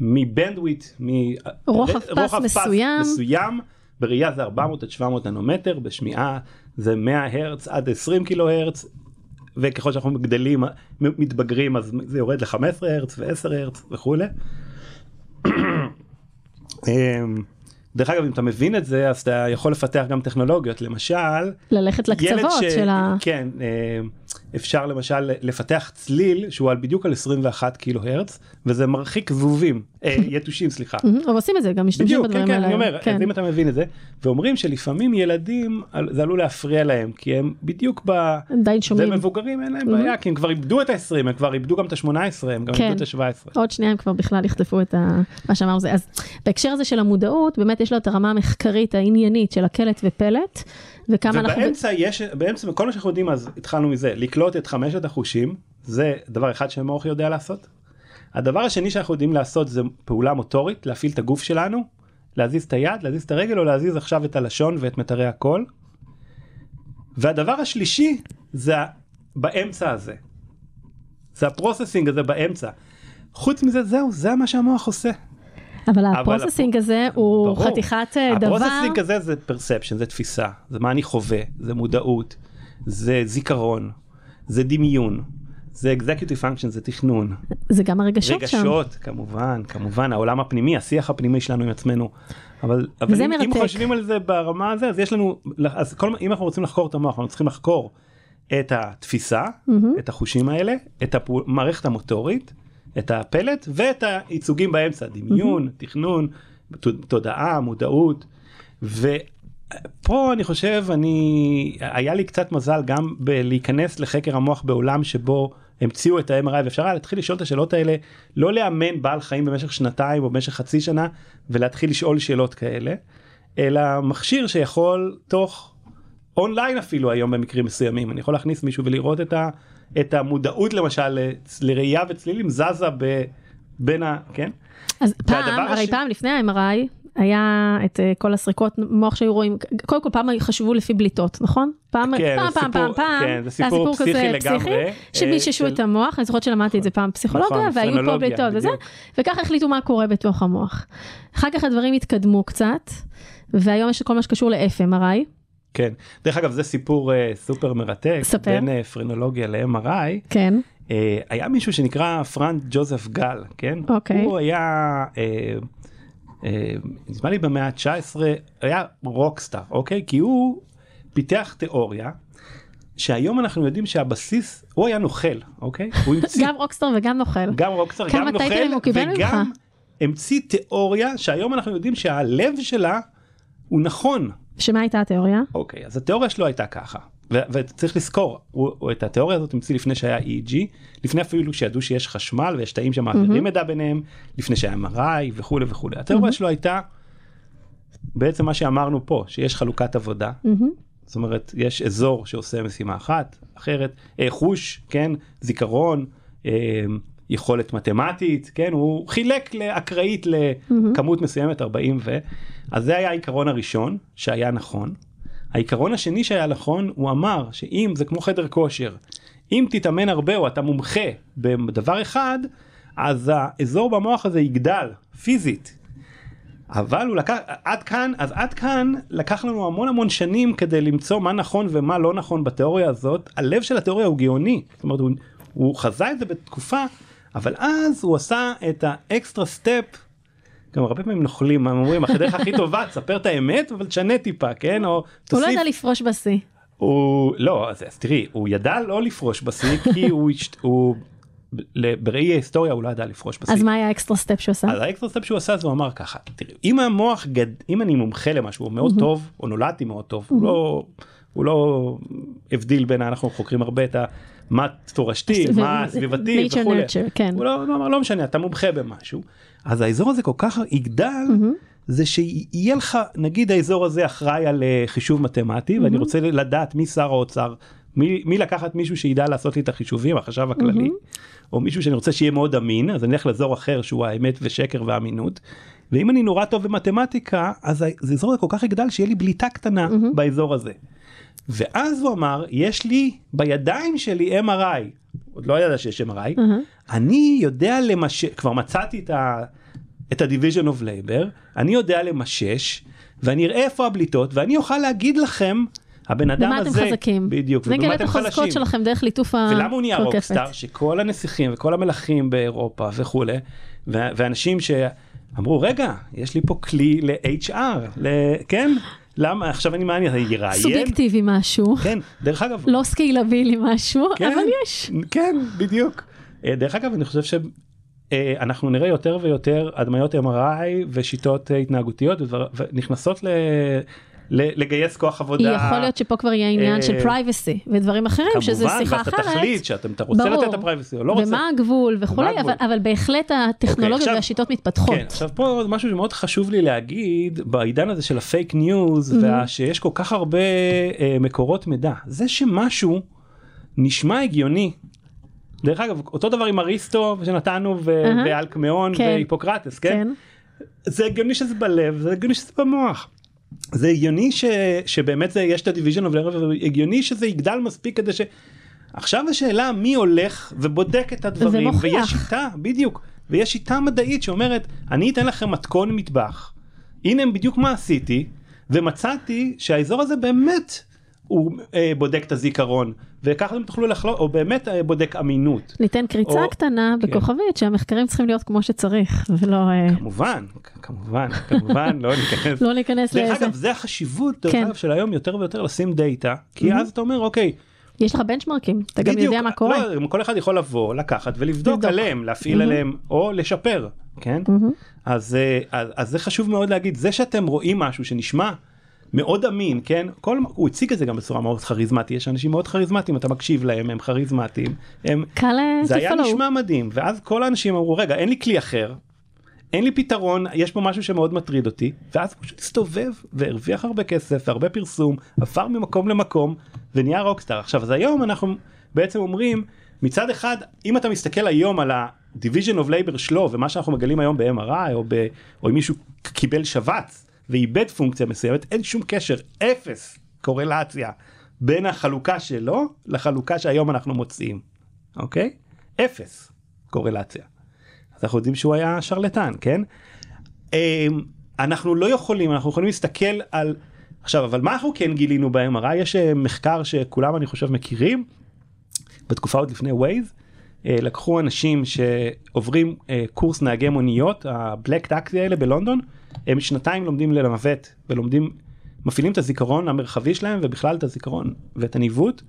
מ bandwidth, מרוחב פס מסוים. מסוים. בראייה זה 400 עד 700 ננומטר, בשמיעה זה 100 הרץ עד 20 קילו הרץ, וככל שאנחנו גדלים, מתבגרים, אז זה יורד ל-15 הרץ ו-10 הרץ וכולי. אמ, דרך אגב אם אתה מבין את זה אז אתה יכול לפתח גם טכנולוגיות למשל ללכת לקצוות ש... של ה... כן אמ, אפשר למשל לפתח צליל שהוא על בדיוק על 21 קילו הרץ וזה מרחיק זבובים אה, יתושים סליחה. אבל עושים את זה גם משתמשים בדיוק, כן, כן, אני אומר, כן. אם אתה מבין את זה ואומרים שלפעמים ילדים זה עלול להפריע להם כי הם בדיוק ב... די שומעים. ומבוגרים אין להם בעיה כי הם כבר איבדו את ה-20 הם כבר איבדו גם את ה-18 הם גם איבדו את ה-17. עוד שנייה הם כבר בכלל יחטפו את מה שאמרנו זה אז בהקשר הזה של המודעות באמת יש לו את הרמה המחקרית העניינית של הקלט ופלט. וכמה אנחנו... ובאמצע יש, באמצע כל מה שאנחנו יודעים אז התחלנו מזה, לקלוט את חמשת החושים, זה דבר אחד שהמוח יודע לעשות. הדבר השני שאנחנו יודעים לעשות זה פעולה מוטורית, להפעיל את הגוף שלנו, להזיז את היד, להזיז את הרגל או להזיז עכשיו את הלשון ואת מיתרי הקול. והדבר השלישי זה באמצע הזה. זה ה processing הזה באמצע. חוץ מזה זהו, זה מה שהמוח עושה. אבל ה processing הזה הוא ברור. חתיכת אה, דבר. ה processing הזה זה perception, זה תפיסה, זה מה אני חווה, זה מודעות, זה זיכרון, זה דמיון. זה executive function זה תכנון. זה גם הרגשות רגשות, שם. רגשות כמובן כמובן העולם הפנימי השיח הפנימי שלנו עם עצמנו. אבל, אבל אם, אם חושבים על זה ברמה הזה אז יש לנו אז כל אם אנחנו רוצים לחקור את המוח אנחנו צריכים לחקור את התפיסה mm-hmm. את החושים האלה את המערכת המוטורית את הפלט ואת הייצוגים באמצע, דמיון. תכנון, תודעה, מודעות. ופה אני חושב, אני, היה לי קצת מזל גם בלהיכנס לחקר המוח בעולם שבו המציאו את ה-MRI ואפשר היה להתחיל לשאול את השאלות האלה, לא לאמן בעל חיים במשך שנתיים או במשך חצי שנה ולהתחיל לשאול שאלות כאלה, אלא מכשיר שיכול תוך אונליין אפילו היום במקרים מסוימים, אני יכול להכניס מישהו ולראות את ה... את המודעות למשל לראייה וצלילים זזה ב, בין ה... כן? אז פעם, הרי הש... פעם לפני ה-MRI היה את uh, כל הסריקות מוח שהיו רואים, קודם כל פעם חשבו לפי בליטות, נכון? פעם, כן, פעם, סיפור, פעם, פעם, כן, זה סיפור, סיפור פסיכי כזה לגמרי. פסיכי, אה, שמיששו של... את המוח, אני זוכרת שלמדתי את זה פעם פסיכולוגיה, נכון, והיו פה בליטות וזה, וככה החליטו מה קורה בתוך המוח. אחר כך הדברים התקדמו קצת, והיום יש כל מה שקשור ל-FMRI. כן דרך אגב זה סיפור uh, סופר מרתק ספר. בין uh, פרנולוגיה ל-MRI. כן. Uh, היה מישהו שנקרא פרנק ג'וזף גל כן אוקיי. הוא היה uh, uh, נדמה לי במאה ה-19 היה רוקסטאר אוקיי כי הוא פיתח תיאוריה שהיום אנחנו יודעים שהבסיס הוא היה נוכל אוקיי הוא המציא גם רוקסטאר וגם נוכל גם רוקסטאר גם נוכל וגם המציא תיאוריה שהיום אנחנו יודעים שהלב שלה הוא נכון שמה הייתה התיאוריה? אוקיי, אז התיאוריה שלו הייתה ככה, וצריך לזכור, הוא, הוא את התיאוריה הזאת המציא לפני שהיה EEG, לפני אפילו שידעו שיש חשמל ויש תאים שמעבירים mm-hmm. מידע ביניהם, לפני שהיה MRI וכולי וכולי. התיאוריה mm-hmm. שלו הייתה בעצם מה שאמרנו פה, שיש חלוקת עבודה. Mm-hmm. זאת אומרת, יש אזור שעושה משימה אחת, אחרת, אה, חוש, כן, זיכרון, אה, יכולת מתמטית, כן, הוא חילק לאקראית לכמות מסוימת 40 ו... אז זה היה העיקרון הראשון שהיה נכון. העיקרון השני שהיה נכון, הוא אמר שאם זה כמו חדר כושר, אם תתאמן הרבה או אתה מומחה בדבר אחד, אז האזור במוח הזה יגדל פיזית. אבל הוא לקח, עד כאן, אז עד כאן לקח לנו המון המון שנים כדי למצוא מה נכון ומה לא נכון בתיאוריה הזאת. הלב של התיאוריה הוא גאוני, זאת אומרת הוא, הוא חזה את זה בתקופה, אבל אז הוא עשה את ה extra step. גם הרבה פעמים נוכלים, הם אומרים, הדרך הכי טובה, תספר את האמת, אבל תשנה טיפה, כן? או הוא לא ידע לפרוש בשיא. הוא, לא, אז, אז תראי, הוא ידע לא לפרוש בשיא, כי הוא, הוא בראי ההיסטוריה הוא לא ידע לפרוש בשיא. אז מה היה ה extra step שהוא עשה? אז ה extra step שהוא עשה זה הוא אמר ככה תראי אם המוח גד אם אני מומחה למשהו הוא מאוד טוב או נולדתי מאוד טוב הוא לא הוא לא הבדיל בין אנחנו חוקרים הרבה את ה... מה תורשתי מה סביבתי וכולי. כן. הוא לא, אמר לא משנה אתה מומחה במשהו אז האזור הזה כל כך יגדל זה שיהיה לך נגיד האזור הזה אחראי על אה, חישוב מתמטי ואני רוצה לדעת מי שר האוצר מי, מי לקחת מישהו שידע לעשות לי את החישובים החשב הכללי או מישהו שאני רוצה שיהיה מאוד אמין אז אני אלך לאזור אחר שהוא האמת ושקר ואמינות. ואם אני נורא טוב במתמטיקה אז האזור הזה כל כך יגדל שיהיה לי בליטה קטנה באזור הזה. ואז הוא אמר יש לי בידיים שלי MRI עוד לא ידע שיש MRI אני יודע למשש כבר מצאתי את ה... את ה-Division of Labor, אני יודע למשש, ואני אראה איפה הבליטות, ואני אוכל להגיד לכם, הבן אדם במה הזה, אתם חזקים? בדיוק, ובמה את אתם החוזקות חלשים. שלכם דרך ליטוף הקרקפת. ולמה הוא נהיה רוקסטאר? שכל הנסיכים וכל המלכים באירופה וכולי, ואנשים שאמרו, רגע, יש לי פה כלי ל-HR, ל- כן? למה? עכשיו אני מעניין, אני אראיין? סובייקטיבי משהו, כן, דרך אגב, לא scalable משהו, כן, אבל יש. כן, בדיוק. אה, דרך אגב, אני חושב שאנחנו נראה יותר ויותר הדמיות MRI ושיטות אה, התנהגותיות ונכנסות ל... לגייס כוח עבודה. יכול להיות שפה כבר יהיה עניין של אה, privacy ודברים אחרים, שזה כמובן, שיחה אחרת. אתה תחליט שאתה אתה רוצה. לתת את ה privacy או לא רוצה. ומה הגבול וכולי? אבל, אבל בהחלט הטכנולוגיות עכשיו- והשיטות מתפתחות. כן, עכשיו פה עוד משהו שמאוד חשוב לי להגיד בעידן הזה של ה fake news. ושיש כל כך הרבה אה, מקורות מידע זה שמשהו נשמע הגיוני. דרך אגב אותו דבר עם אריסטו שנתנו. ואלקמאון כן. והיפוקרטס כן? כן. זה הגיוני שזה בלב זה הגיוני שזה במוח. זה הגיוני ש, שבאמת זה יש את ה division of labor והגיוני שזה יגדל מספיק כדי ש... עכשיו השאלה מי הולך ובודק את הדברים ומוכיח. ויש שיטה בדיוק ויש שיטה מדעית שאומרת אני אתן לכם מתכון מטבח הנה בדיוק מה עשיתי ומצאתי שהאזור הזה באמת הוא אה, בודק את הזיכרון וככה אתם תוכלו לחלוק או באמת אה, בודק אמינות. ניתן קריצה או- קטנה כן. בכוכבית שהמחקרים צריכים להיות כמו שצריך ולא אה, כמובן כמובן כמובן לא ניכנס לא דרך לאיזה. אגב זה החשיבות דרך כן. אגב של היום יותר ויותר לשים דאטה כי אז אתה אומר אוקיי יש לך בנצ'מרקים, אתה גם יודע מה קורה. לא, כל אחד יכול לבוא לקחת ולבדוק לבדוק. עליהם להפעיל עליהם או לשפר כן מהמם. אז, אה, אז אז זה חשוב מאוד להגיד זה שאתם רואים משהו שנשמע מאוד אמין כן? כל הוא הציג את זה גם בצורה מאוד כריזמטי יש אנשים מאוד כריזמטיים אתה מקשיב להם הם כריזמטיים. הם קל אה, זה היה follow. נשמע מדהים. ואז כל האנשים אמרו רגע אין לי כלי אחר. אין לי פתרון יש פה משהו שמאוד מטריד אותי. ואז הוא פשוט הסתובב והרוויח הרבה כסף והרבה פרסום עבר ממקום למקום ונהיה רוקסטאר. עכשיו אז היום אנחנו בעצם אומרים מצד אחד אם אתה מסתכל היום על ה-division of labor שלו ומה שאנחנו מגלים היום ב-MRI או, ב- או אם מישהו קיבל שבץ ואיבד פונקציה מסוימת אין שום קשר אפס קורלציה בין החלוקה שלו לחלוקה שהיום אנחנו מוצאים אוקיי אפס קורלציה. אז אנחנו יודעים שהוא היה שרלטן כן. אמ, אנחנו לא יכולים אנחנו יכולים להסתכל על עכשיו אבל מה אנחנו כן גילינו ב-MRI יש אה, מחקר שכולם אני חושב מכירים בתקופה עוד לפני ווייז אה, לקחו אנשים שעוברים אה, קורס נהגי מוניות הבלק טקסי האלה בלונדון הם שנתיים לומדים לנווט ולומדים מפעילים את הזיכרון המרחבי שלהם ובכלל את הזיכרון ואת הניווט.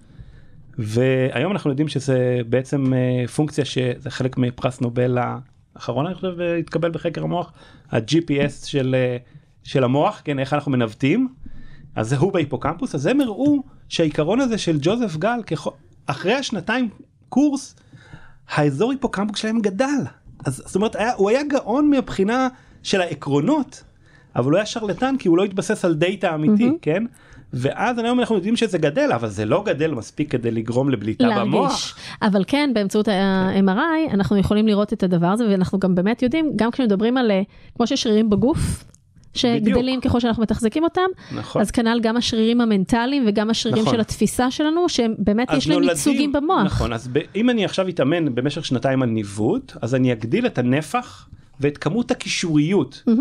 והיום אנחנו יודעים שזה בעצם אה, פונקציה שזה חלק מפרס נובל האחרון אני חושב התקבל בחקר המוח ה-GPS של, אה, של המוח כן איך אנחנו מנווטים אז זה הוא בהיפוקמפוס אז הם הראו שהעיקרון הזה של ג'וזף גל ככל, אחרי השנתיים קורס האזור היפוקמפוס שלהם גדל אז זאת אומרת היה, הוא היה גאון מהבחינה של העקרונות אבל הוא היה שרלטן כי הוא לא התבסס על דאטה אמיתי כן ואז היום אנחנו יודעים שזה גדל אבל זה לא גדל מספיק כדי לגרום לבליטה במוח. להרגיש. אבל כן, באמצעות ה-MRI אנחנו יכולים לראות את הדבר הזה, ואנחנו גם באמת יודעים, גם כשמדברים על, אה, כמו שיש שרירים בגוף, שגדלים ככל שאנחנו מתחזקים אותם, נכון. אז כנ"ל גם השרירים המנטליים וגם השרירים נכון. של התפיסה שלנו, שהם באמת יש להם ייצוגים במוח. נכון, אז ב, אם אני עכשיו אתאמן במשך שנתיים על ניווט, אז אני אגדיל את הנפח ואת כמות הקישוריות. אה,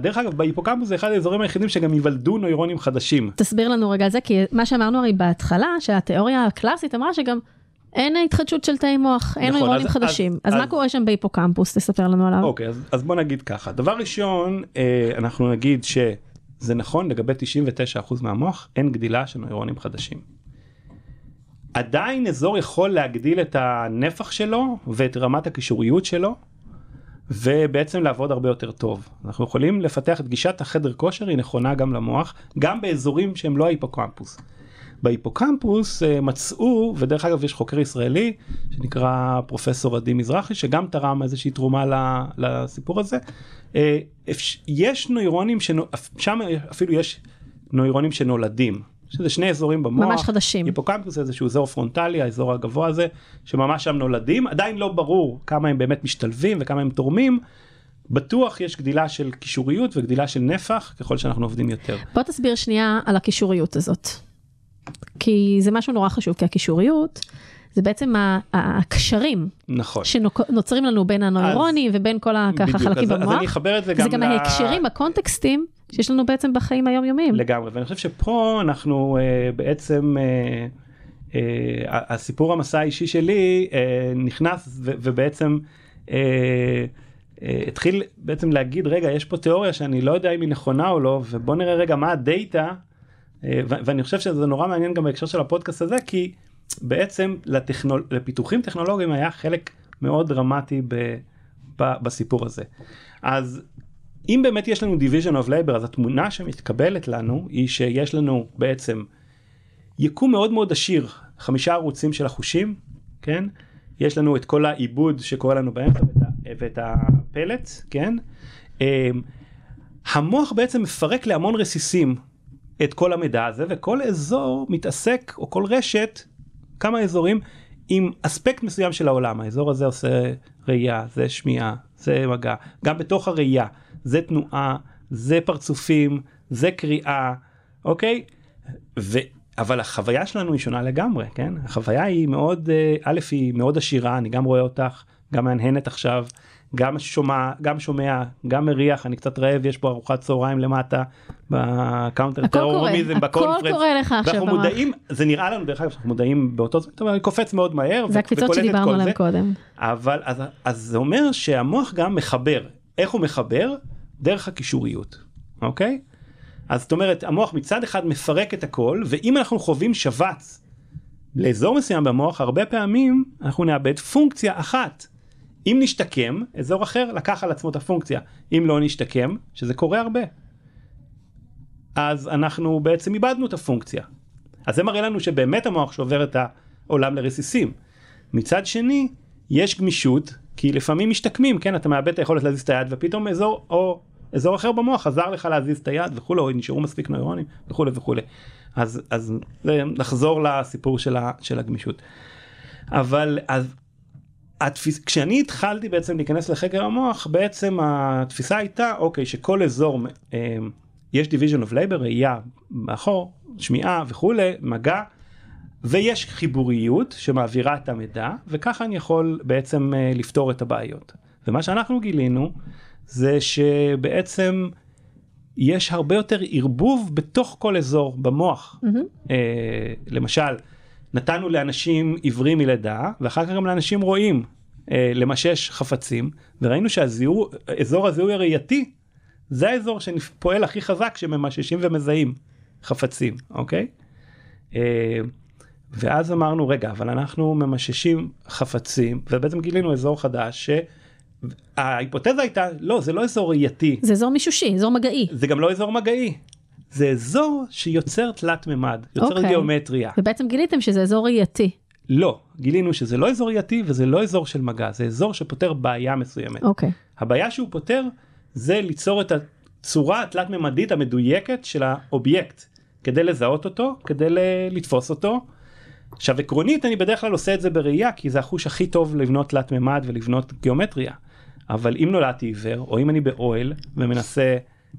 דרך אגב, בהיפוקמפוס זה אחד האזורים היחידים שגם ייוולדו נוירונים חדשים. תסביר לנו רגע זה, כי מה שאמרנו הרי בהתחלה, שהתיאוריה הקלאסית אמרה שגם אין התחדשות של תאי מוח, אין נכון, נוירונים אז- חדשים. אז- אז מה אז- קורה שם בהיפוקמפוס? תספר לנו עליו. אוקיי, אז, אז בוא נגיד ככה. דבר ראשון, אה, אנחנו נגיד שזה נכון לגבי 99% מהמוח, אין גדילה של נוירונים חדשים. עדיין אזור יכול להגדיל את הנפח שלו ואת רמת הקישוריות שלו, ובעצם לעבוד הרבה יותר טוב. אנחנו יכולים לפתח את גישת החדר כושר, היא נכונה גם למוח, גם באזורים שהם לא ההיפוקמפוס. בהיפוקמפוס אה, מצאו, ודרך אגב יש חוקר ישראלי שנקרא פרופסור עדי מזרחי, שגם תרם איזושהי תרומה לסיפור הזה. אה, יש נוירונים, שנו- שם אפילו יש נוירונים שנולדים, שזה שני אזורים במוח. ממש חדשים. היפוקמפוס זה איזשהו אזור פרונטלי, האזור הגבוה הזה, שממש שם נולדים, עדיין לא ברור כמה הם באמת משתלבים וכמה הם תורמים. בטוח יש גדילה של קישוריות וגדילה של נפח ככל שאנחנו עובדים יותר. בוא תסביר שנייה על הקישוריות הזאת. כי זה משהו נורא חשוב, כי הקישוריות זה בעצם הקשרים נכון. שנוצרים לנו בין הנוירונים ובין כל ה- ככה בדיוק, חלקים במוח. אז אני אחבר את זה גם זה גם ל- ההקשרים, הקונטקסטים שיש לנו בעצם בחיים היומיומיים. לגמרי ואני חושב שפה אנחנו אה, בעצם אה, ה- הסיפור המסע האישי שלי אה, נכנס ו- ובעצם אה, אה, התחיל בעצם להגיד רגע יש פה תיאוריה שאני לא יודע אם היא נכונה או לא ובוא נראה רגע מה הדאטה אה, ו- ואני חושב שזה נורא מעניין גם בהקשר של הפודקאסט הזה כי בעצם לטכנול... לפיתוחים טכנולוגיים היה חלק מאוד דרמטי ב... ב... בסיפור הזה. אז אם באמת יש לנו division of labor אז התמונה שמתקבלת לנו היא שיש לנו בעצם יקום מאוד מאוד עשיר חמישה ערוצים של החושים כן? יש לנו את כל העיבוד שקורה לנו באמצע ואת, הפלט כן? אמ, המוח בעצם מפרק להמון רסיסים את כל המידע הזה וכל אזור מתעסק או כל רשת כמה אזורים עם אספקט מסוים של העולם. האזור הזה עושה ראייה זה שמיעה זה מגע גם בתוך הראייה זה תנועה זה פרצופים זה קריאה אוקיי ו... אבל החוויה שלנו היא שונה לגמרי כן החוויה היא מאוד אה, א' היא מאוד עשירה אני גם רואה אותך גם מהנהנת עכשיו גם שומע גם שומע גם מריח אני קצת רעב יש פה ארוחת צהריים למטה בקאונטר הכל טרוריזם הכל ב conference קורה לך עכשיו ואנחנו. מודעים זה נראה לנו דרך אגב שאנחנו מודעים באותו זמן אבל אני קופץ מאוד מהר זה הקפיצות שדיברנו עליהן. קודם. אבל אז, אז זה אומר שהמוח גם מחבר איך הוא מחבר דרך הקישוריות אוקיי? אז זאת אומרת המוח מצד אחד מפרק את הכל ואם אנחנו חווים שבץ לאזור מסוים במוח הרבה פעמים אנחנו נאבד פונקציה אחת. אם נשתקם אזור אחר לקח על עצמו את הפונקציה. אם לא נשתקם שזה קורה הרבה. אז אנחנו בעצם איבדנו את הפונקציה. אז זה מראה לנו שבאמת המוח שובר את העולם לרסיסים. מצד שני יש גמישות כי לפעמים משתקמים כן? אתה מאבד את היכולת להזיז את היד ופתאום אזור או אזור אחר במוח עזר לך להזיז את היד וכולי או נשארו מספיק נוירונים וכולי וכולי. אז אז נחזור לסיפור של, ה, של הגמישות. אבל אז התפיס... כשאני התחלתי בעצם להיכנס לחקר המוח בעצם התפיסה הייתה אוקיי שכל אזור אה, יש division of labor ראייה מאחור שמיעה וכולי מגע ויש חיבוריות שמעבירה את המידע וככה אני יכול בעצם אה, לפתור את הבעיות. ומה שאנחנו גילינו זה שבעצם יש הרבה יותר ערבוב בתוך כל אזור במוח אה, למשל נתנו לאנשים עיוורים מלידה ואחר כך גם לאנשים רואים אה, למשש חפצים וראינו שאזור הזיהוי הראייתי זה האזור שפועל הכי חזק שממששים ומזהים חפצים אוקיי. אה, ואז אמרנו רגע אבל אנחנו ממששים חפצים ובעצם גילינו אזור חדש שההיפותזה הייתה לא זה לא אזור ראייתי זה אזור מישושי, אזור מגעי. זה גם לא אזור מגעי זה אזור שיוצר תלת מימד יוצר אוקיי. גיאומטריה ובעצם גיליתם שזה אזור ראייתי. לא גילינו שזה לא אזור ראייתי וזה לא אזור של מגע זה אזור שפותר בעיה מסוימת אוקיי. הבעיה שהוא פותר זה ליצור את הצורה התלת מימדית המדויקת של האובייקט כדי לזהות אותו כדי לתפוס אותו. עכשיו עקרונית אני בדרך כלל עושה את זה בראייה כי זה החוש הכי טוב לבנות תלת מימד ולבנות גיאומטריה אבל אם נולדתי עיוור או אם אני באוהל ומנסה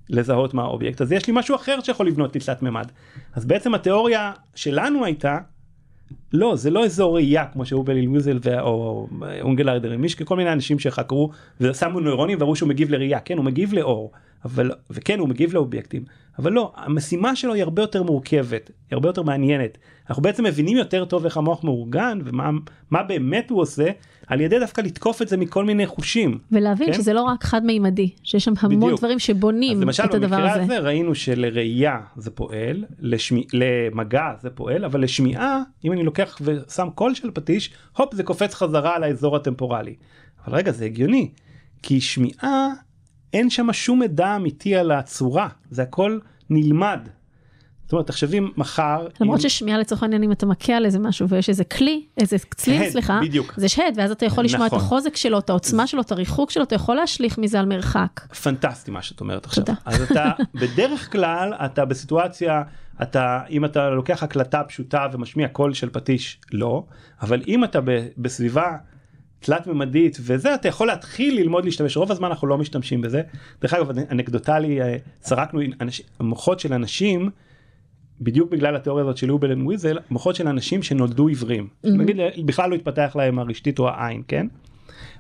לזהות מה האובייקט אז יש לי משהו אחר שיכול לבנות לי תלת מימד אז בעצם התיאוריה שלנו הייתה לא זה לא אזור ראייה כמו שאובל אילוזל או אונגל ארדר מישקי כל מיני אנשים שחקרו ושמו נוירונים וראו שהוא מגיב לראייה. כן הוא מגיב לאור אבל וכן הוא מגיב לאובייקטים אבל לא המשימה שלו היא הרבה יותר מורכבת היא הרבה יותר מעניינת. אנחנו בעצם מבינים יותר טוב איך המוח מאורגן ומה באמת הוא עושה על ידי דווקא לתקוף את זה מכל מיני חושים. ולהבין כן? שזה לא רק חד מימדי שיש שם המון בדיוק. דברים שבונים למשל, את הדבר הזה. במקרה הזה ראינו שלראייה זה פועל לשמי, למגע זה פועל אבל לשמיעה אם אני לוקח ושם קול של פטיש הופ זה קופץ חזרה על האזור הטמפורלי. אבל רגע זה הגיוני כי שמיעה אין שם שום מידע אמיתי על הצורה זה הכל נלמד. זאת אומרת תחשבי מחר למרות עם... ששמיעה לצורך העניין אם אתה מכה על איזה משהו ויש איזה כלי איזה צליל הד, סליחה בדיוק זה שד ואז אתה יכול לשמוע נכון. את החוזק שלו את העוצמה שלו את הריחוק שלו אתה יכול להשליך מזה על מרחק. פנטסטי מה שאת אומרת עכשיו תודה. אז אתה בדרך כלל אתה בסיטואציה אתה אם אתה לוקח הקלטה פשוטה ומשמיע קול של פטיש לא אבל אם אתה ב, בסביבה תלת ממדית וזה אתה יכול להתחיל ללמוד להשתמש רוב הזמן אנחנו לא משתמשים בזה דרך אגב אנקדוטלי אה, סרקנו אנש, מוחות של אנשים בדיוק בגלל התיאוריה הזאת של יובל וויזל מוחות של אנשים שנולדו עיוורים mm-hmm. נגיד בכלל לא התפתח להם הרשתית או העין כן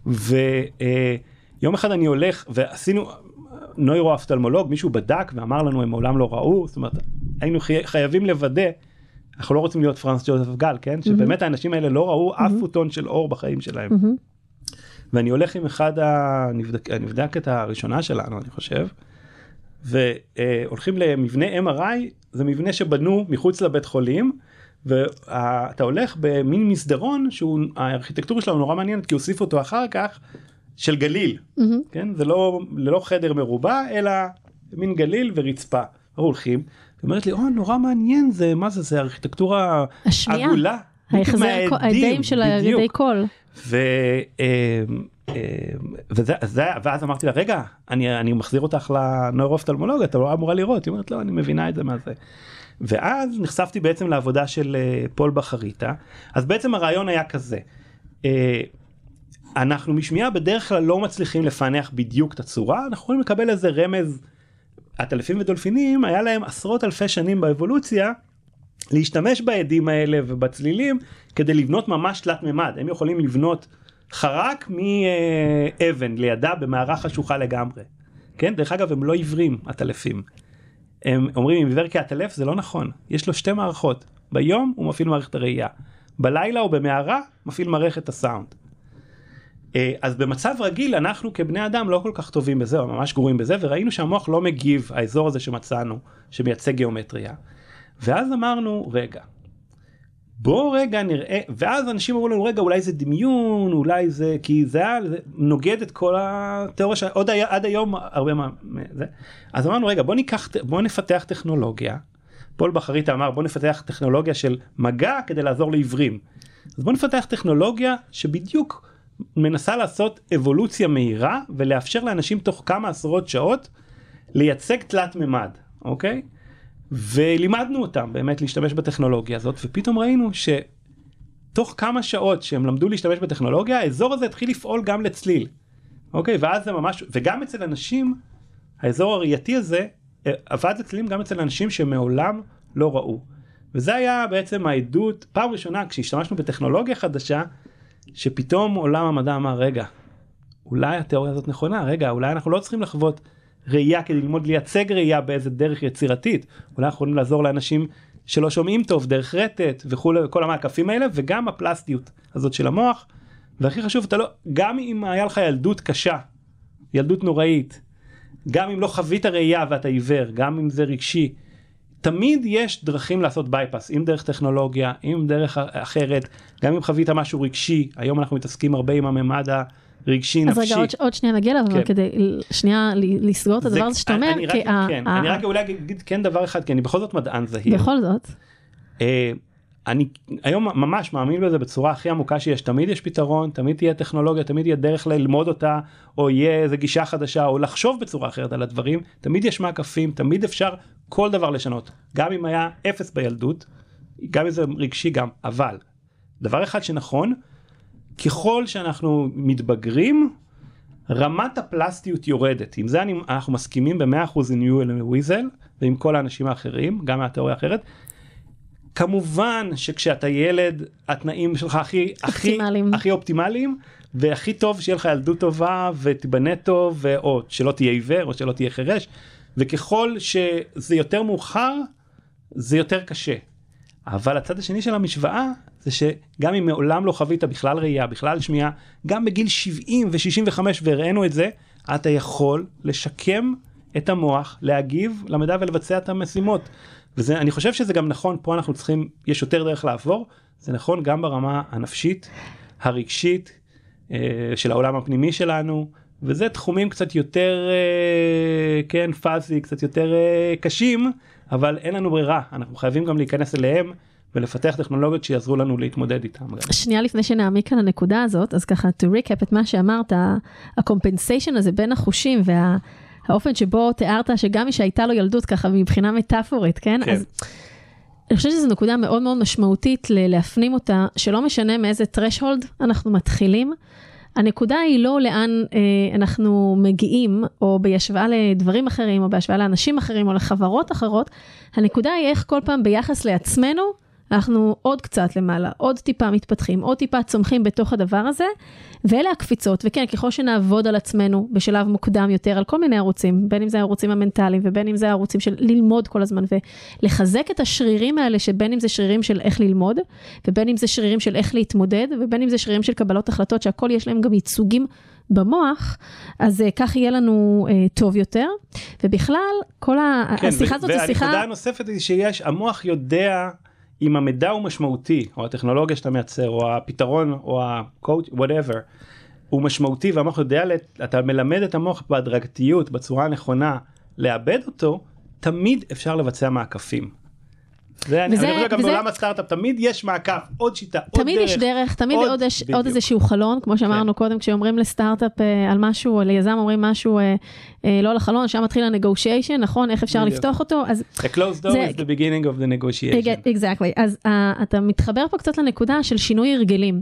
ויום אחד אני הולך ועשינו נוירו אפטלמולוג מישהו בדק ואמר לנו הם מעולם לא ראו זאת אומרת היינו חייבים לוודא אנחנו לא רוצים להיות פרנס ג'וזף גל כן mm-hmm. שבאמת האנשים האלה לא ראו mm-hmm. אף פוטון של אור בחיים שלהם. Mm-hmm. ואני הולך עם אחד הנבדקת הראשונה שלנו אני חושב והולכים למבנה MRI זה מבנה שבנו מחוץ לבית חולים ואתה הולך במין מסדרון שהוא הארכיטקטורה שלו נורא מעניינת כי הוסיפו אותו אחר כך של גליל mm-hmm. כן זה לא ללא חדר מרובע אלא מין גליל ורצפה הולכים. אומרת לי, או, נורא מעניין זה, מה זה, זה ארכיטקטורה. עגולה. ההחזר הידיים של הידי קול. אמ, וזה, זה, ואז אמרתי לה רגע אני, אני מחזיר אותך לנוירופטלמולוג אתה לא אמורה לראות היא אומרת לא אני מבינה את זה מה זה. ואז נחשפתי בעצם לעבודה של אה, פול בחריטה אז בעצם הרעיון היה כזה. אה, אנחנו משמיעה בדרך כלל לא מצליחים לפענח בדיוק את הצורה אנחנו יכולים לקבל איזה רמז עטלפים ודולפינים היה להם עשרות אלפי שנים באבולוציה להשתמש בעדים האלה ובצלילים כדי לבנות ממש תלת מימד הם יכולים לבנות חרק מאבן לידה במערה חשוכה לגמרי. כן דרך אגב הם לא עיוורים עטלפים. הם אומרים אם עיוור כעטלף זה לא נכון יש לו שתי מערכות ביום הוא מפעיל מערכת הראייה בלילה או במערה מפעיל מערכת הסאונד. אה, אז במצב רגיל אנחנו כבני אדם לא כל כך טובים בזה או ממש גרועים בזה וראינו שהמוח לא מגיב האזור הזה שמצאנו שמייצג גיאומטריה. ואז אמרנו רגע בוא רגע נראה ואז אנשים אמרו לנו רגע אולי זה דמיון אולי זה כי זה היה נוגד את כל התיאוריה שעוד היה עד היום הרבה מה זה אז אמרנו רגע בוא ניקח בוא נפתח טכנולוגיה. פול בחריטה אמר בוא נפתח טכנולוגיה של מגע כדי לעזור לעיוורים. אז בוא נפתח טכנולוגיה שבדיוק מנסה לעשות אבולוציה מהירה ולאפשר לאנשים תוך כמה עשרות שעות לייצג תלת מימד אוקיי ולימדנו אותם באמת להשתמש בטכנולוגיה הזאת ופתאום ראינו שתוך כמה שעות שהם למדו להשתמש בטכנולוגיה האזור הזה התחיל לפעול גם לצליל אוקיי ואז זה ממש וגם אצל אנשים האזור הראייתי הזה אה, עבד לצלילים גם אצל אנשים שמעולם לא ראו. וזה היה בעצם העדות פעם ראשונה כשהשתמשנו בטכנולוגיה חדשה שפתאום עולם המדע אמר רגע אולי התיאוריה הזאת נכונה רגע אולי אנחנו לא צריכים לחוות ראייה כדי ללמוד לייצג ראייה באיזה דרך יצירתית. אולי יכולים לעזור לאנשים שלא שומעים טוב דרך רטט וכולי כל המעקפים האלה וגם הפלסטיות הזאת של המוח. והכי חשוב אתה לא גם אם היה לך ילדות קשה ילדות נוראית גם אם לא חווית ראייה ואתה עיוור גם אם זה רגשי תמיד יש דרכים לעשות בייפס, אם דרך טכנולוגיה, אם דרך אחרת, גם אם חווית משהו רגשי, היום אנחנו מתעסקים הרבה עם הממד הרגשי נפשי. אז רגע עוד, עוד שנייה נגיע אליו, כן. אבל כדי שנייה לסגור את הדבר הזה שאתה אומר, אני, כי רק, ה, כן, ה, אני רק אולי אגיד כן דבר אחד, כי אני בכל זאת מדען זהיר. בכל זאת. אה, אני היום ממש מאמין בזה בצורה הכי עמוקה שיש תמיד יש פתרון תמיד תהיה טכנולוגיה תמיד יהיה דרך ללמוד אותה או יהיה איזה גישה חדשה או לחשוב בצורה אחרת על הדברים תמיד יש מעקפים תמיד אפשר כל דבר לשנות גם אם היה אפס בילדות גם אם זה רגשי גם אבל דבר אחד שנכון ככל שאנחנו מתבגרים רמת הפלסטיות יורדת עם זה אני, אנחנו מסכימים ב-100% עם יואל וויזל ועם כל האנשים האחרים גם מהתיאוריה האחרת. כמובן שכשאתה ילד התנאים שלך הכי אופטימליים. הכי הכי אופטימליים והכי טוב שיהיה לך ילדות טובה ותיבנה טוב ו- או שלא תהיה עיוור או שלא תהיה חירש וככל שזה יותר מאוחר זה יותר קשה. אבל הצד השני של המשוואה זה שגם אם מעולם לא חווית בכלל ראייה בכלל שמיעה גם בגיל 70 ו65 והראינו את זה אתה יכול לשקם את המוח להגיב למידע ולבצע את המשימות. וזה אני חושב שזה גם נכון פה אנחנו צריכים יש יותר דרך לעבור זה נכון גם ברמה הנפשית הרגשית אה, של העולם הפנימי שלנו וזה תחומים קצת יותר אה, כן פאזי קצת יותר אה, קשים אבל אין לנו ברירה אנחנו חייבים גם להיכנס אליהם ולפתח טכנולוגיות שיעזרו לנו להתמודד איתם. שנייה לפני שנעמיק על הנקודה הזאת, אז ככה, to recap את מה שאמרת, ה-compensation הזה בין החושים והאופן שבו תיארת שגם מי שהייתה לו ילדות ככה מבחינה מטאפורית, כן? כן. אז אני חושבת שזו נקודה מאוד מאוד משמעותית ל- להפנים אותה, שלא משנה מאיזה threshold אנחנו מתחילים. הנקודה היא לא לאן אה, אנחנו מגיעים, או בהשוואה לדברים אחרים, או בהשוואה לאנשים אחרים, או לחברות אחרות, הנקודה היא איך כל פעם ביחס לעצמנו, אנחנו עוד קצת למעלה, עוד טיפה מתפתחים, עוד טיפה צומחים בתוך הדבר הזה, ואלה הקפיצות, וכן, ככל שנעבוד על עצמנו בשלב מוקדם יותר, על כל מיני ערוצים, בין אם זה הערוצים המנטליים, ובין אם זה הערוצים של ללמוד כל הזמן, ולחזק את השרירים האלה, שבין אם זה שרירים של איך ללמוד, ובין אם זה שרירים של איך להתמודד, ובין אם זה שרירים של קבלות החלטות, שהכל יש להם גם ייצוגים במוח, אז uh, כך יהיה לנו uh, טוב יותר, ובכלל, כל ה- השיחה הזאת היא שיחה... והנקודה הנוספת היא שיש המוח יודע אם המידע הוא משמעותי או הטכנולוגיה שאתה מייצר או הפתרון או ה-coach whatever הוא משמעותי והמוח יודע אתה מלמד את המוח בהדרגתיות בצורה הנכונה לאבד אותו תמיד אפשר לבצע מעקפים. זה וזה- אני חושב גם וזה- בעולם הסטארט-אפ תמיד יש מעקף עוד שיטה עוד תמיד דרך. יש דרך, תמיד עוד- עוד, יש. כן. עוד איזשהו חלון, כמו שאמרנו קודם, כשאומרים לסטארט-אפ אה, על משהו, או ליזם אומרים משהו אה, אה, לא לחלון, שם מתחיל ה-negotiation, נכון? איך אפשר בדיוק. לפתוח אותו? אז A closed door זה- is the beginning of the negotiation. אקזקטלי, אז uh, אתה מתחבר פה קצת לנקודה של שינוי הרגלים.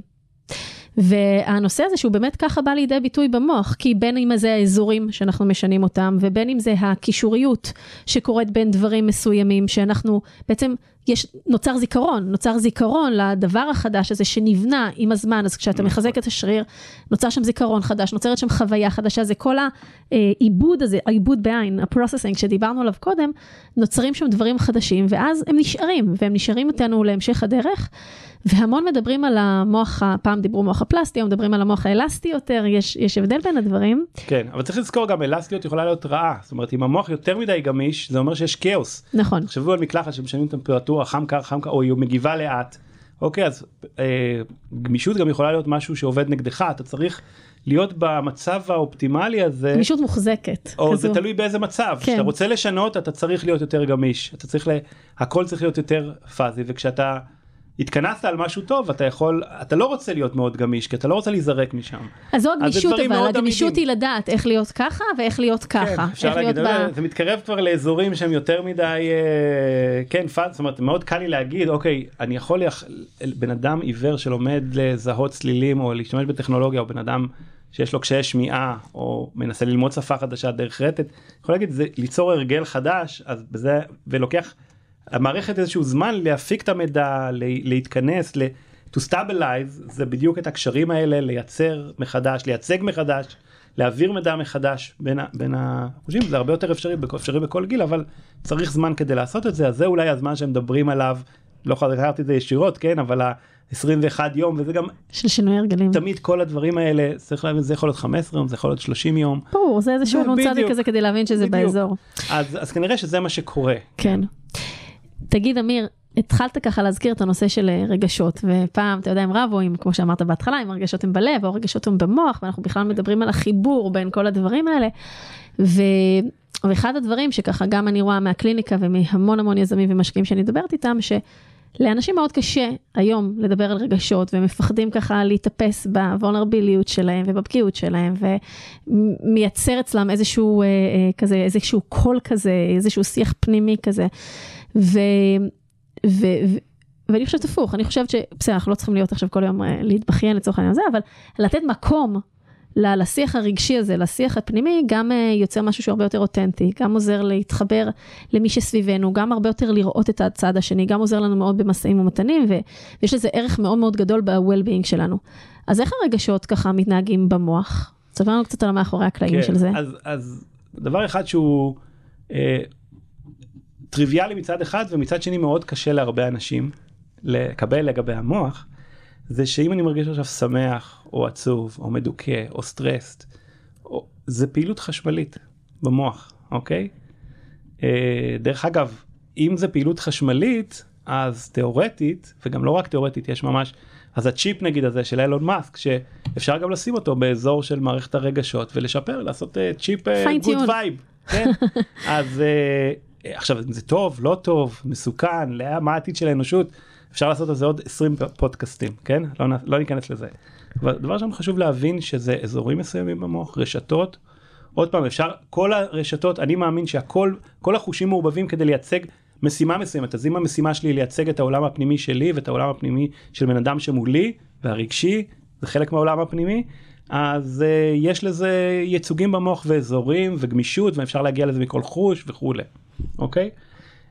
והנושא הזה שהוא באמת ככה בא לידי ביטוי במוח, כי בין אם זה האזורים שאנחנו משנים אותם, ובין אם זה הקישוריות שקורית בין דברים מסוימים, שאנחנו בעצם, יש, נוצר זיכרון, נוצר זיכרון לדבר החדש הזה שנבנה עם הזמן, אז כשאתה מחזק את השריר, נוצר שם זיכרון חדש, נוצרת שם חוויה חדשה, זה כל העיבוד הזה, העיבוד בעין, הפרוססינג שדיברנו עליו קודם, נוצרים שם דברים חדשים, ואז הם נשארים, והם נשארים איתנו להמשך הדרך. והמון מדברים על המוח, פעם דיברו מוח הפלסטי, היום מדברים על המוח האלסטי יותר, יש, יש הבדל בין הדברים. כן אבל צריך לזכור גם אלסטיות יכולה להיות רעה זאת אומרת אם המוח יותר מדי גמיש זה אומר שיש כאוס. נכון, תחשבו על מקלחת שמשנים טמפרטורה חם קר חם קר או היא מגיבה לאט. אוקיי אז אה, גמישות גם יכולה להיות משהו שעובד נגדך אתה צריך להיות במצב האופטימלי הזה. גמישות מוחזקת. או זה כזו. תלוי באיזה מצב. כן. כשאתה רוצה לשנות אתה צריך להיות יותר גמיש. אתה צריך ל... הכל צריך להיות יותר פאזי וכשאתה התכנסת על משהו טוב אתה יכול אתה לא רוצה להיות מאוד גמיש כי אתה לא רוצה להיזרק משם. אז זו הגמישות, אבל הגמישות. היא לדעת איך להיות ככה ואיך להיות ככה. כן, אפשר להגיד, ב... זה מתקרב כבר לאזורים שהם יותר מדי אה, כן פאז, זאת אומרת מאוד קל לי להגיד אוקיי אני יכול. בן אדם עיוור שלומד לזהות צלילים או להשתמש בטכנולוגיה או בן אדם שיש לו קשיי שמיעה או מנסה ללמוד שפה חדשה דרך רטט יכול להגיד זה ליצור הרגל חדש אז בזה ולוקח המערכת איזשהו זמן להפיק את המידע להתכנס ל... to stabilize זה בדיוק את הקשרים האלה לייצר מחדש לייצג מחדש להעביר מידע מחדש בין, ה- בין החושים זה הרבה יותר אפשרי, אפשרי בכל גיל אבל צריך זמן כדי לעשות את זה אז זה אולי הזמן שהם מדברים עליו לא חזרתי את זה ישירות כן אבל ה-21 יום וזה גם של שינוי הרגלים. תמיד כל הדברים האלה צריך להבין זה יכול להיות 15 יום זה יכול להיות 30 יום ברור, זה איזשהו זה נ"צ. כזה כדי להבין שזה בדיוק. באזור. אז, אז כנראה שזה מה שקורה כן. תגיד, אמיר, התחלת ככה להזכיר את הנושא של אה, רגשות, ופעם, אתה יודע, הם רבו, עם, כמו שאמרת בהתחלה, אם הרגשות הם בלב, או הרגשות הם במוח, ואנחנו בכלל מדברים על החיבור בין כל הדברים האלה. ו... ואחד הדברים שככה גם אני רואה מהקליניקה ומהמון המון יזמים ומשקיעים שאני מדברת איתם, שלאנשים מאוד קשה היום לדבר על רגשות, והם מפחדים ככה להיתפס בוולנרביליות שלהם ובפגיעות שלהם, ומייצר אצלם איזשהו אה, אה, כזה, איזשהו קול כזה, איזשהו שיח פנימי כזה. ו... ו... ו... ואני חושבת הפוך, אני חושבת שבסדר, אנחנו לא צריכים להיות עכשיו כל יום אה, להתבכיין לצורך העניין הזה, אבל לתת מקום לשיח הרגשי הזה, לשיח הפנימי, גם אה, יוצר משהו שהוא הרבה יותר אותנטי, גם עוזר להתחבר למי שסביבנו, גם הרבה יותר לראות את הצד השני, גם עוזר לנו מאוד במשאים ומתנים, ויש לזה ערך מאוד מאוד גדול ב-well-being שלנו. אז איך הרגשות ככה מתנהגים במוח? תספר לנו קצת על המאחורי הקלעים כן, של זה. אז, אז דבר אחד שהוא אה, טריוויאלי מצד אחד ומצד שני מאוד קשה להרבה אנשים לקבל לגבי המוח, זה שאם אני מרגיש עכשיו שמח או עצוב או מדוכא או stressed, או, זה פעילות חשמלית במוח, אוקיי? אה, דרך אגב, אם זה פעילות חשמלית, אז תיאורטית, וגם לא רק תיאורטית, יש ממש, אז הצ'יפ נגיד הזה של אילון מאסק, שאפשר גם לשים אותו באזור של מערכת הרגשות ולשפר, לעשות uh, chip good tune. Vibe, כן? אז uh, עכשיו זה טוב, לא טוב, מסוכן, לא- מה העתיד של האנושות, אפשר לעשות על זה עוד 20 פודקאסטים, כן? לא, לא ניכנס לזה. אבל דבר ראשון חשוב להבין שזה אזורים מסוימים במוח, רשתות. עוד פעם אפשר כל הרשתות אני מאמין שהכל כל החושים מעורבבים כדי לייצג משימה מסוימת אז אם המשימה שלי היא לייצג את העולם הפנימי שלי ואת העולם הפנימי של בן אדם שמולי והרגשי זה חלק מהעולם הפנימי אז uh, יש לזה ייצוגים במוח ואזורים וגמישות ואפשר להגיע לזה מכל חוש וכולי אוקיי.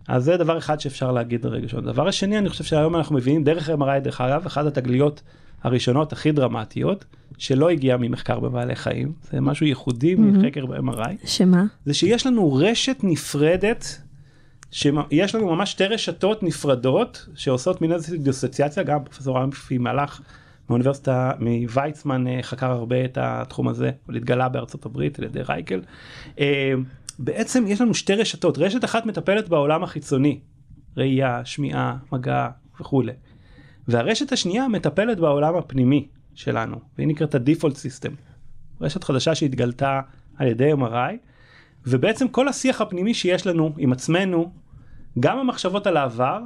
אז זה דבר אחד שאפשר להגיד רגשות. דבר השני אני חושב שהיום אנחנו מבינים דרך MRI דרך אגב אחת התגליות הראשונות הכי דרמטיות שלא הגיע ממחקר בבעלי חיים זה משהו ייחודי מחקר ב-MRI שמה? זה שיש לנו רשת נפרדת שיש לנו ממש שתי רשתות נפרדות שעושות מין איזושהי דיסוציאציה גם פרופסור רמפי מלאך מאוניברסיטה מוויצמן אה, חקר הרבה את התחום הזה הוא התגלה בארצות הברית על ידי רייקל. אה, בעצם יש לנו שתי רשתות. רשת אחת מטפלת בעולם החיצוני ראייה שמיעה מגע וכולי. והרשת השנייה מטפלת בעולם הפנימי שלנו והיא נקראת ה-default system. רשת חדשה שהתגלתה על ידי MRI ובעצם כל השיח הפנימי שיש לנו עם עצמנו גם המחשבות על העבר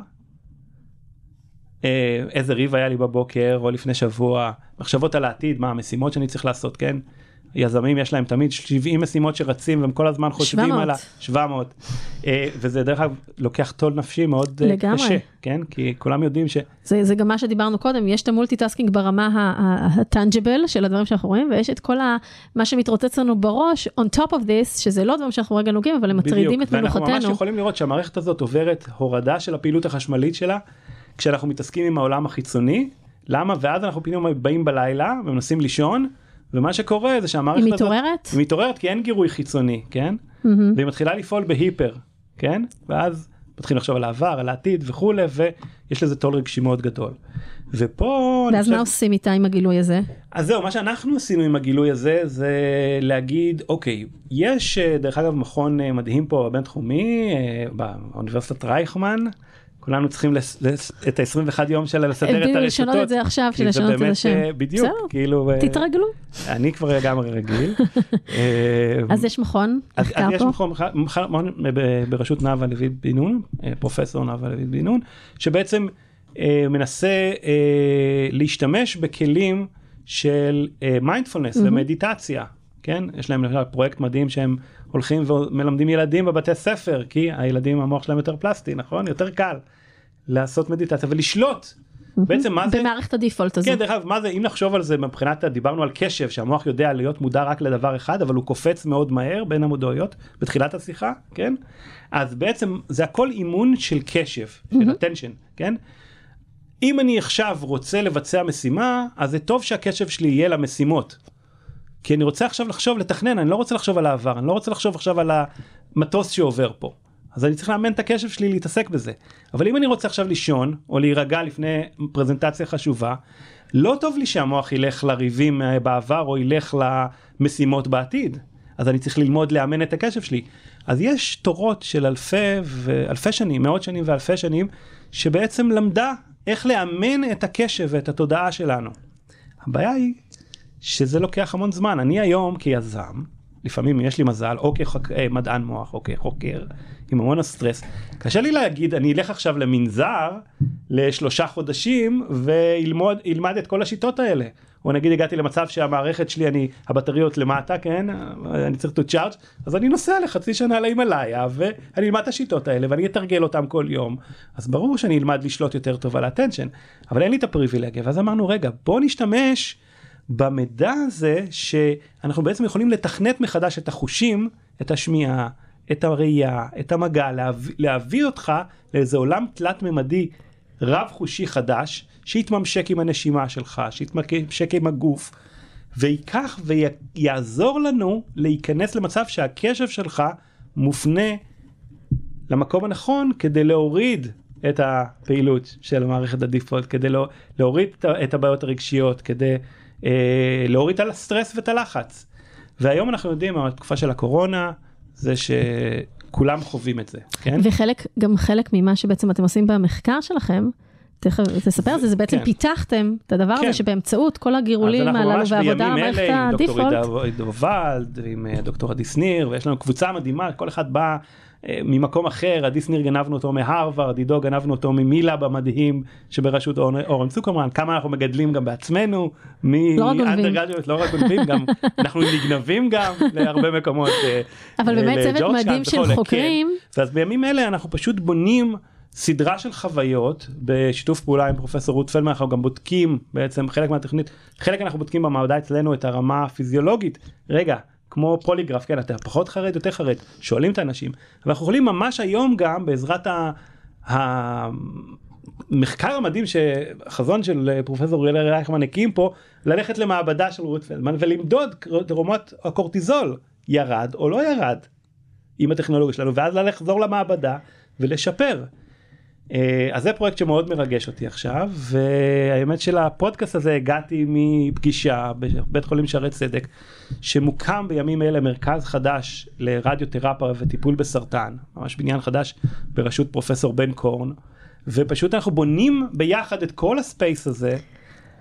איזה ריב היה לי בבוקר או לפני שבוע מחשבות על העתיד מה המשימות שאני צריך לעשות כן יזמים יש להם תמיד 70 משימות שרצים והם כל הזמן חושבים 700. על ה... 700 אה, וזה דרך אגב לוקח toll נפשי מאוד אה, לגמרי. קשה כן כי כולם יודעים ש... זה, זה גם מה שדיברנו קודם, יש את ה multitasking ברמה ה tangible של הדברים שאנחנו רואים, ויש את כל ה, מה שמתרוצץ לנו בראש, on top of this, שזה לא דברים שאנחנו רגע נוגעים, אבל הם מטרידים את ואנחנו ממש מנוחתנו. יכולים לראות שהמערכת הזאת עוברת הורדה של הפעילות החשמלית שלה כשאנחנו מתעסקים עם העולם החיצוני למה ואז אנחנו פתאום באים בלילה ומנסים לישון ומה שקורה זה שהמערכת היא הזאת מתעוררת? היא מתעוררת כי אין גירוי חיצוני כן מהמם. והיא מתחילה לפעול בהיפר כן ואז מתחילים לחשוב על העבר על העתיד וכולי ויש לזה טול רגשי מאוד גדול. ופה ואז חושב- מה עושים איתה עם הגילוי הזה? אז זהו, מה שאנחנו עשינו עם הגילוי הזה זה להגיד, אוקיי, יש דרך אגב מכון אה, מדהים פה הבינתחומי אה, באוניברסיטת רייכמן, כולנו צריכים לס, לס, את ה-21 יום שלה לסדר את הרשתות. לשנות את זה עכשיו, לשנות את השם. אה, בדיוק, בסדר, כאילו, אה, תתרגלו. אני כבר לגמרי רגיל. אה, אז יש מכון מחקר אז יש פה? מכון, ב- בראשות נאוה לוי בן נון, אה, פרופסור נאוה לוי בן נון, שבעצם אה, מנסה אה, להשתמש בכלים של מיינדפולנס. ומדיטציה, כן? יש להם למשל פרויקט מדהים שהם הולכים ומלמדים ילדים בבתי ספר, כי הילדים המוח שלהם יותר פלסטי, נכון? יותר קל לעשות מדיטציה ולשלוט. בעצם מה זה? במערכת ה default הזו. כן, דרך אגב, מה זה, אם נחשוב על זה מבחינת, דיברנו על קשב, שהמוח יודע להיות מודע רק לדבר אחד, אבל הוא קופץ מאוד מהר בין המודעויות, בתחילת השיחה, כן? אז בעצם זה הכל אימון של קשב, של attention, כן? אם אני עכשיו רוצה לבצע משימה, אז זה טוב שהקשב שלי יהיה למשימות. כי אני רוצה עכשיו לחשוב, לתכנן, אני לא רוצה לחשוב על העבר, אני לא רוצה לחשוב עכשיו על המטוס שעובר פה. אז אני צריך לאמן את הקשב שלי להתעסק בזה. אבל אם אני רוצה עכשיו לישון, או להירגע לפני פרזנטציה חשובה, לא טוב לי שהמוח ילך לריבים אה, בעבר, או ילך למשימות בעתיד. אז אני צריך ללמוד לאמן את הקשב שלי. אז יש תורות של אלפי ואלפי שנים, מאות שנים ואלפי שנים, שבעצם למדה איך לאמן את הקשב ואת התודעה שלנו. הבעיה היא שזה לוקח המון זמן. אני היום כיזם, לפעמים יש לי מזל, או כמדען מוח, או כחוקר, עם המון הסטרס, קשה לי להגיד, אני אלך עכשיו למנזר לשלושה חודשים וילמד את כל השיטות האלה. או נגיד הגעתי למצב שהמערכת שלי, אני, הבטריות למטה, כן, אני צריך to charge, אז אני נוסע לחצי שנה להימאליה ואני אלמד את השיטות האלה ואני אתרגל אותם כל יום. אז ברור שאני אלמד לשלוט יותר טוב על האטנשן, אבל אין לי את הפריבילגיה, ואז אמרנו רגע, בוא נשתמש במידע הזה שאנחנו בעצם יכולים לתכנת מחדש את החושים, את השמיעה, את הראייה, את המגע, להביא, להביא אותך לאיזה עולם תלת ממדי רב חושי חדש, שיתממשק עם הנשימה שלך, שיתממשק עם הגוף, ויקח ויעזור לנו להיכנס למצב שהקשב שלך מופנה למקום הנכון כדי להוריד את הפעילות של מערכת הדיפולט, כדי לא, להוריד את הבעיות הרגשיות, כדי אה, להוריד את הסטרס ואת הלחץ. והיום אנחנו יודעים, התקופה של הקורונה, זה שכולם חווים את זה, כן? וחלק, גם חלק ממה שבעצם אתם עושים במחקר שלכם, תכף תספר על זה, זה בעצם כן. פיתחתם את הדבר כן. הזה שבאמצעות כל הגירולים הללו והעבודה על מערכת הדיפולט. אז אנחנו ממש בימים אלה עם דוקטור עידו ולד ועם אה, דוקטור עדי שניר, ויש לנו קבוצה מדהימה, כל אחד בא ממקום אחר, עדי שניר גנבנו אותו מהרווארד, עידו גנבנו אותו ממילאב המדהים שבראשות אורן צוקרמן, כמה אנחנו מגדלים גם בעצמנו, מאנדרגרדיות, לא רק גונבים, גם אנחנו נגנבים גם להרבה מקומות. אה, אבל באמת צוות מדהים של חוקרים. כן. אז בימים אלה אנחנו פשוט בונים. סדרה של חוויות בשיתוף פעולה עם פרופסור רות פלמן אנחנו גם בודקים בעצם חלק מהתוכנית חלק אנחנו בודקים במעבדה אצלנו את הרמה הפיזיולוגית רגע כמו פוליגרף כן אתה פחות חרד יותר חרד שואלים את האנשים ואנחנו יכולים ממש היום גם בעזרת ה... המחקר המדהים שהחזון של פרופסור אוריאל רייכמן הקים פה ללכת למעבדה של רות פלדמן ולמדוד רמות הקורטיזול ירד או לא ירד עם הטכנולוגיה שלנו ואז לחזור למעבדה ולשפר. אה, אז זה פרויקט שמאוד מרגש אותי עכשיו והאמת שלפודקאסט הזה הגעתי מפגישה בבית חולים שערי צדק שמוקם בימים אלה מרכז חדש לרדיותרפיה וטיפול בסרטן ממש בניין חדש בראשות פרופסור בן קורן ופשוט אנחנו בונים ביחד את כל הספייס הזה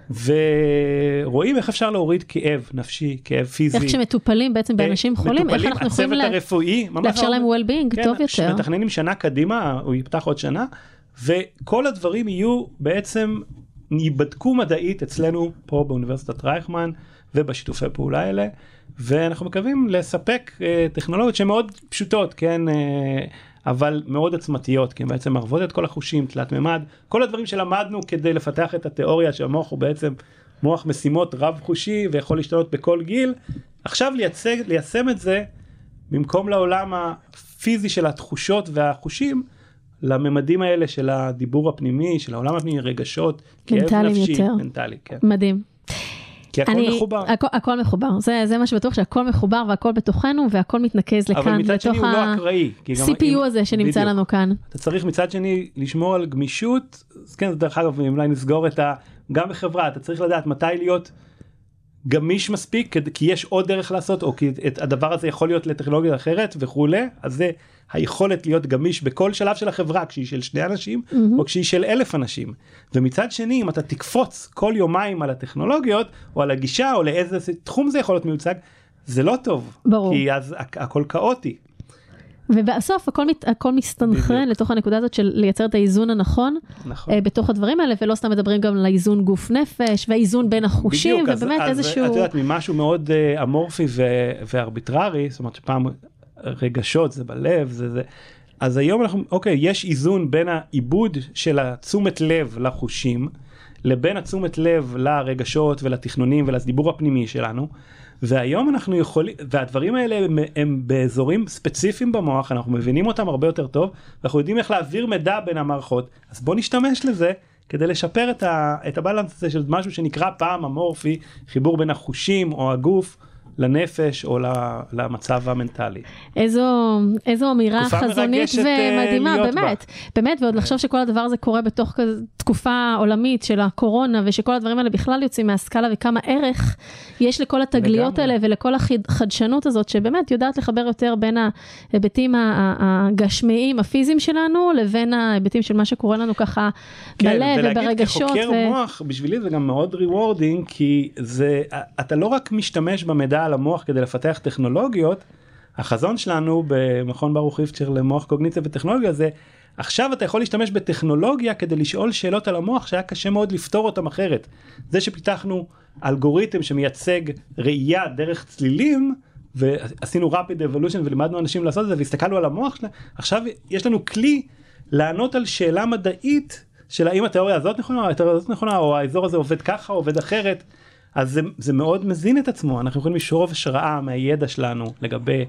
ורואים איך אפשר להוריד כאב נפשי, כאב פיזי. איך שמטופלים בעצם באנשים חולים, איך אנחנו יכולים הרפואי, לאפשר להם well-being כן, טוב יותר. מתכננים שנה קדימה, הוא יפתח עוד שנה, וכל הדברים יהיו בעצם ייבדקו מדעית אצלנו פה באוניברסיטת רייכמן ובשיתופי פעולה האלה ואנחנו מקווים לספק אה, טכנולוגיות שהן מאוד פשוטות כן אה, אבל מאוד עצמתיות כי הן בעצם מערבות את כל החושים תלת מימד כל הדברים שלמדנו כדי לפתח את התיאוריה שהמוח הוא בעצם מוח משימות רב חושי ויכול להשתנות בכל גיל עכשיו לייצג ליישם את זה במקום לעולם הפיזי של התחושות והחושים. לממדים האלה של הדיבור הפנימי, של העולם הפנימי, רגשות, כאב נפשי, יותר. מנטלי, כן. מדהים. כי הכל אני, מחובר. הכ, הכל מחובר, זה, זה מה שבטוח שהכל מחובר והכל בתוכנו והכל מתנקז לכאן, אבל מצד שני הוא לא אקראי. ה-CPU אם, הזה שנמצא בדיוק. לנו כאן. אתה צריך מצד שני לשמור על גמישות, אז כן, דרך אגב, אולי נסגור את ה... גם בחברה, אתה צריך לדעת מתי להיות גמיש מספיק, כי יש עוד דרך לעשות, או כי את הדבר הזה יכול להיות לטכנולוגיה אחרת וכולי, אז זה היכולת להיות גמיש בכל שלב של החברה כשהיא של שני אנשים mm-hmm. או כשהיא של אלף אנשים ומצד שני אם אתה תקפוץ כל יומיים על הטכנולוגיות או על הגישה או לאיזה תחום זה יכול להיות מיוצג זה לא טוב ברור כי אז הכל כאוטי. ובסוף הכל, מת, הכל מסתנכרן בדיוק. לתוך הנקודה הזאת של לייצר את האיזון הנכון נכון. uh, בתוך הדברים האלה ולא סתם מדברים גם על האיזון גוף נפש והאיזון בין החושים בדיוק, ובאמת אז, איזשהו. אז את יודעת ממשהו מאוד uh, אמורפי וארביטררי זאת אומרת שפעם רגשות זה בלב זה זה. אז היום אנחנו אוקיי יש איזון בין העיבוד של התשומת לב לחושים לבין התשומת לב לרגשות ולתכנונים ולדיבור הפנימי שלנו והיום אנחנו יכולים והדברים האלה הם, הם באזורים ספציפיים במוח אנחנו מבינים אותם הרבה יותר טוב ואנחנו יודעים איך להעביר מידע בין המערכות אז בוא נשתמש לזה כדי לשפר את, ה, את הבלנס הזה של משהו שנקרא פעם אמורפי חיבור בין החושים או הגוף לנפש או למצב המנטלי. איזו, איזו אמירה חזונית אה, ומדהימה, באמת, בה. באמת, ועוד לחשוב שכל הדבר הזה קורה בתוך תקופה עולמית של הקורונה, ושכל הדברים האלה בכלל יוצאים מהסקאלה, וכמה ערך יש לכל התגליות האלה ולכל החדשנות הזאת, שבאמת יודעת לחבר יותר בין ההיבטים הגשמיים, הפיזיים שלנו, לבין ההיבטים של מה שקורה לנו ככה כן, בלב וברגשות. כן, ולהגיד כחוקר ו... מוח, בשבילי זה גם מאוד rewarding, כי זה, אתה לא רק משתמש במידע על המוח כדי לפתח טכנולוגיות, החזון שלנו במכון ברוך איבצ'ר למוח קוגניציה וטכנולוגיה זה עכשיו אתה יכול להשתמש בטכנולוגיה כדי לשאול שאלות על המוח שהיה קשה מאוד לפתור אותם אחרת. זה שפיתחנו אלגוריתם שמייצג ראייה דרך צלילים ועשינו rapid evolution ולימדנו אנשים לעשות את זה והסתכלנו על המוח שלהם עכשיו יש לנו כלי לענות על שאלה מדעית של האם התיאוריה הזאת נכונה או התיאוריה הזאת נכונה או האזור הזה עובד ככה עובד אחרת. אז זה, זה מאוד מזין את עצמו. אנחנו יכולים לשאוב השראה מהידע שלנו לגבי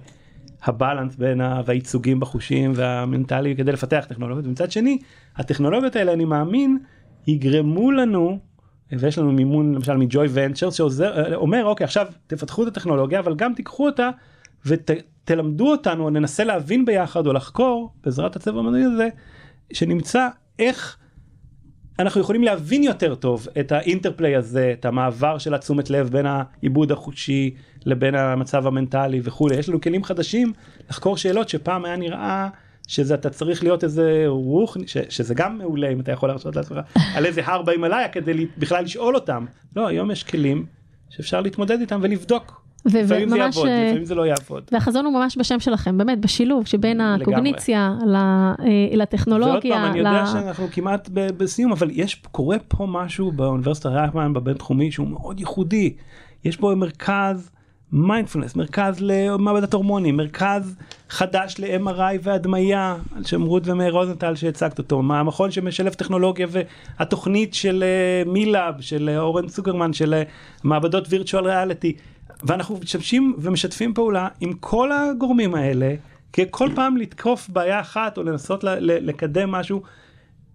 הבלנס בין ה... והייצוגים בחושים והמנטלי כדי לפתח טכנולוגיות. ומצד שני הטכנולוגיות האלה אני מאמין יגרמו לנו ויש לנו מימון למשל מג'וי ונצ'ר שאומר אוקיי עכשיו תפתחו את הטכנולוגיה אבל גם תיקחו אותה ותלמדו אותנו או ננסה להבין ביחד או לחקור בעזרת הצבע המדעי הזה שנמצא איך אנחנו יכולים להבין יותר טוב את האינטרפליי הזה את המעבר של התשומת לב בין העיבוד החושי לבין המצב המנטלי וכולי יש לנו כלים חדשים לחקור שאלות שפעם היה נראה שזה אתה צריך להיות איזה רוח ש, שזה גם מעולה אם אתה יכול להרשות לעצמך על איזה הר בהימאליה כדי בכלל לשאול אותם לא היום יש כלים שאפשר להתמודד איתם ולבדוק. לפעמים זה יעבוד, אה, לפעמים זה לא יעבוד. והחזון הוא ממש בשם שלכם, באמת, בשילוב שבין הקוגניציה ל- אה, לטכנולוגיה. ועוד פעם, אני יודע שאנחנו כמעט בסיום, אבל יש, קורה פה משהו באוניברסיטה רייכמן בבינתחומי שהוא מאוד ייחודי. יש פה מרכז מיינדפולנס, מרכז למעבדת הורמונים, מרכז חדש ל-MRI והדמיה, על שם רות ומאיר רוזנטל שהצגת אותו, המכון שמשלב טכנולוגיה והתוכנית של אה, מילאב, של אורן צוקרמן, של מעבדות וירטואל ריאליטי. ואנחנו משתמשים ומשתפים פעולה עם כל הגורמים האלה, כי כל פעם לתקוף בעיה אחת או לנסות ל- ל- לקדם משהו,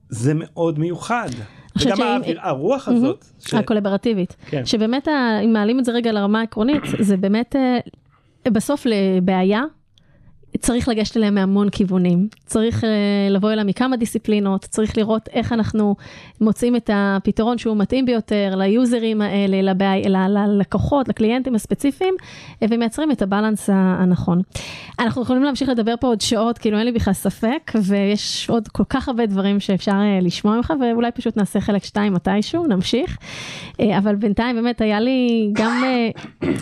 זה מאוד מיוחד. וגם שאם- האוויר- הרוח הזאת, ש- הקולברטיבית. כן. שבאמת, אם מעלים את זה רגע לרמה העקרונית, זה באמת אה, בסוף לבעיה. צריך לגשת אליה מהמון כיוונים, צריך uh, לבוא אליה מכמה דיסציפלינות, צריך לראות איך אנחנו מוצאים את הפתרון שהוא מתאים ביותר ליוזרים האלה, לבעי, ל- ללקוחות, לקליינטים הספציפיים, אה, ומייצרים את הבלנס הנכון. אנחנו יכולים להמשיך לדבר פה עוד שעות, כאילו אין לי בכלל ספק, ויש עוד כל כך הרבה דברים שאפשר uh, לשמוע ממך, ואולי פשוט נעשה חלק שתיים מתישהו, נמשיך. אבל בינתיים באמת היה לי גם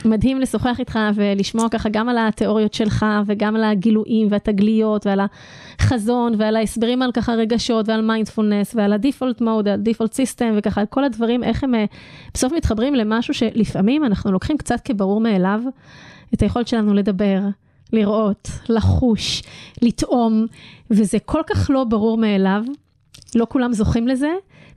מדהים לשוחח איתך ולשמוע ככה גם על התיאוריות שלך וגם על הגילויים והתגליות ועל החזון ועל ההסברים על ככה רגשות ועל מיינדפולנס ועל ה default mode, על default system וככה כל הדברים, איך הם אה, בסוף מתחברים למשהו שלפעמים אנחנו לוקחים קצת כברור מאליו את היכולת שלנו לדבר. לראות, לחוש, לטעום, וזה כל כך לא ברור מאליו, לא כולם זוכים לזה,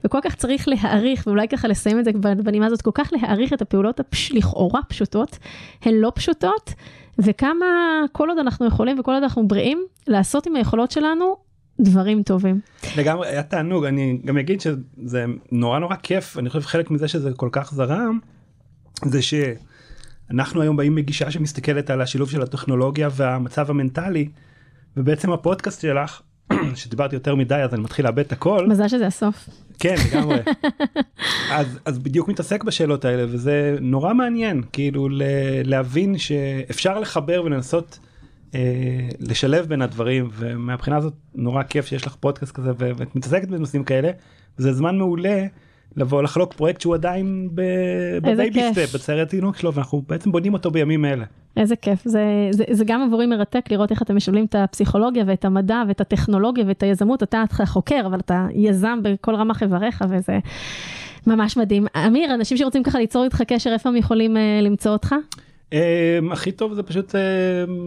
וכל כך צריך להעריך, ואולי ככה לסיים את זה בנימה הזאת, כל כך להעריך את הפעולות הפש... לכאורה פשוטות, הן לא פשוטות, וכמה כל עוד אנחנו יכולים וכל עוד אנחנו בריאים, לעשות עם היכולות שלנו דברים טובים. לגמרי היה תענוג אני גם אגיד שזה נורא נורא כיף אני חושב חלק מזה שזה כל כך זרם זה שאנחנו היום באים מגישה שמסתכלת על השילוב של הטכנולוגיה והמצב המנטלי ובעצם הפודקאסט שלך שדיברתי יותר מדי אז אני מתחיל לאבד את הכל מזל שזה הסוף. כן לגמרי אז אז בדיוק מתעסק בשאלות האלה וזה נורא מעניין כאילו ל- להבין שאפשר לחבר ולנסות אה, לשלב בין הדברים ומהבחינה הזאת נורא כיף שיש לך פודקאסט כזה ואת מתעסקת בנושאים כאלה זה זמן מעולה לבוא לחלוק פרויקט שהוא עדיין ב baby. step בציירת תינוק שלו ואנחנו בעצם בונים אותו בימים אלה. איזה כיף, זה, זה, זה גם עבורי מרתק לראות איך אתם משלבים את הפסיכולוגיה ואת המדע ואת הטכנולוגיה ואת היזמות, אתה חוקר, אבל אתה יזם בכל רמ"ח איבריך וזה ממש מדהים. אמיר, אנשים שרוצים ככה ליצור איתך קשר, איפה הם יכולים uh, למצוא אותך? Um, הכי טוב זה פשוט uh,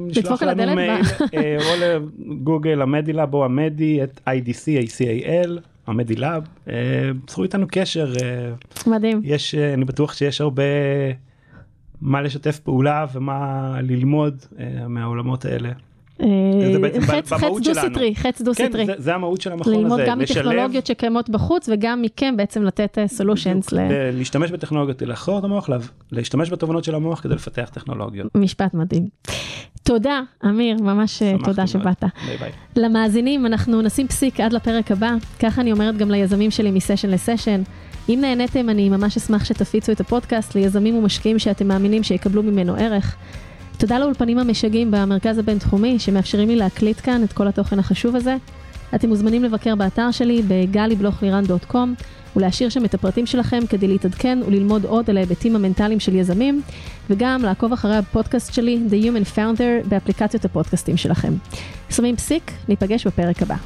לשלוח לנו מייל uh, או לגוגל המדילאב או המדי את IDC ACAL המדילאב uh, צרו איתנו קשר uh, מדהים. יש uh, אני בטוח שיש הרבה מה לשתף פעולה ומה ללמוד מהעולמות האלה. זה בעצם אה, חץ, חץ במהות דו שלנו. סטרי, חץ דו כן סטרי. זה, זה המהות של המכון ללמוד הזה גם לשלב מטכנולוגיות שקיימות בחוץ וגם מכם בעצם לתת סולושנס ל- להשתמש בטכנולוגיות לחקור את המוח לה- להשתמש בתובנות של המוח כדי לפתח טכנולוגיות. למשפט מדהים. תודה, אמיר, ממש אה, תודה. שבאת. ביי ביי. למאזינים, אנחנו נשים פסיק עד לפרק הבא, ככה אני אומרת גם ליזמים שלי מסשן לסשן. אם נהניתם, אני ממש אשמח שתפיצו את הפודקאסט ליזמים ומשקיעים שאתם מאמינים שיקבלו ממנו ערך. תודה לאולפנים המשגעים במרכז הבינתחומי, שמאפשרים לי להקליט כאן את כל התוכן החשוב הזה. אתם מוזמנים לבקר באתר שלי בגלי-בלוך-לירן.com ולהשאיר שם את הפרטים שלכם כדי להתעדכן וללמוד עוד על ההיבטים המנטליים של יזמים, וגם לעקוב אחרי הפודקאסט שלי, The Human Founder, באפליקציות הפודקאסטים שלכם. שמים פסיק, ניפגש בפרק הבא.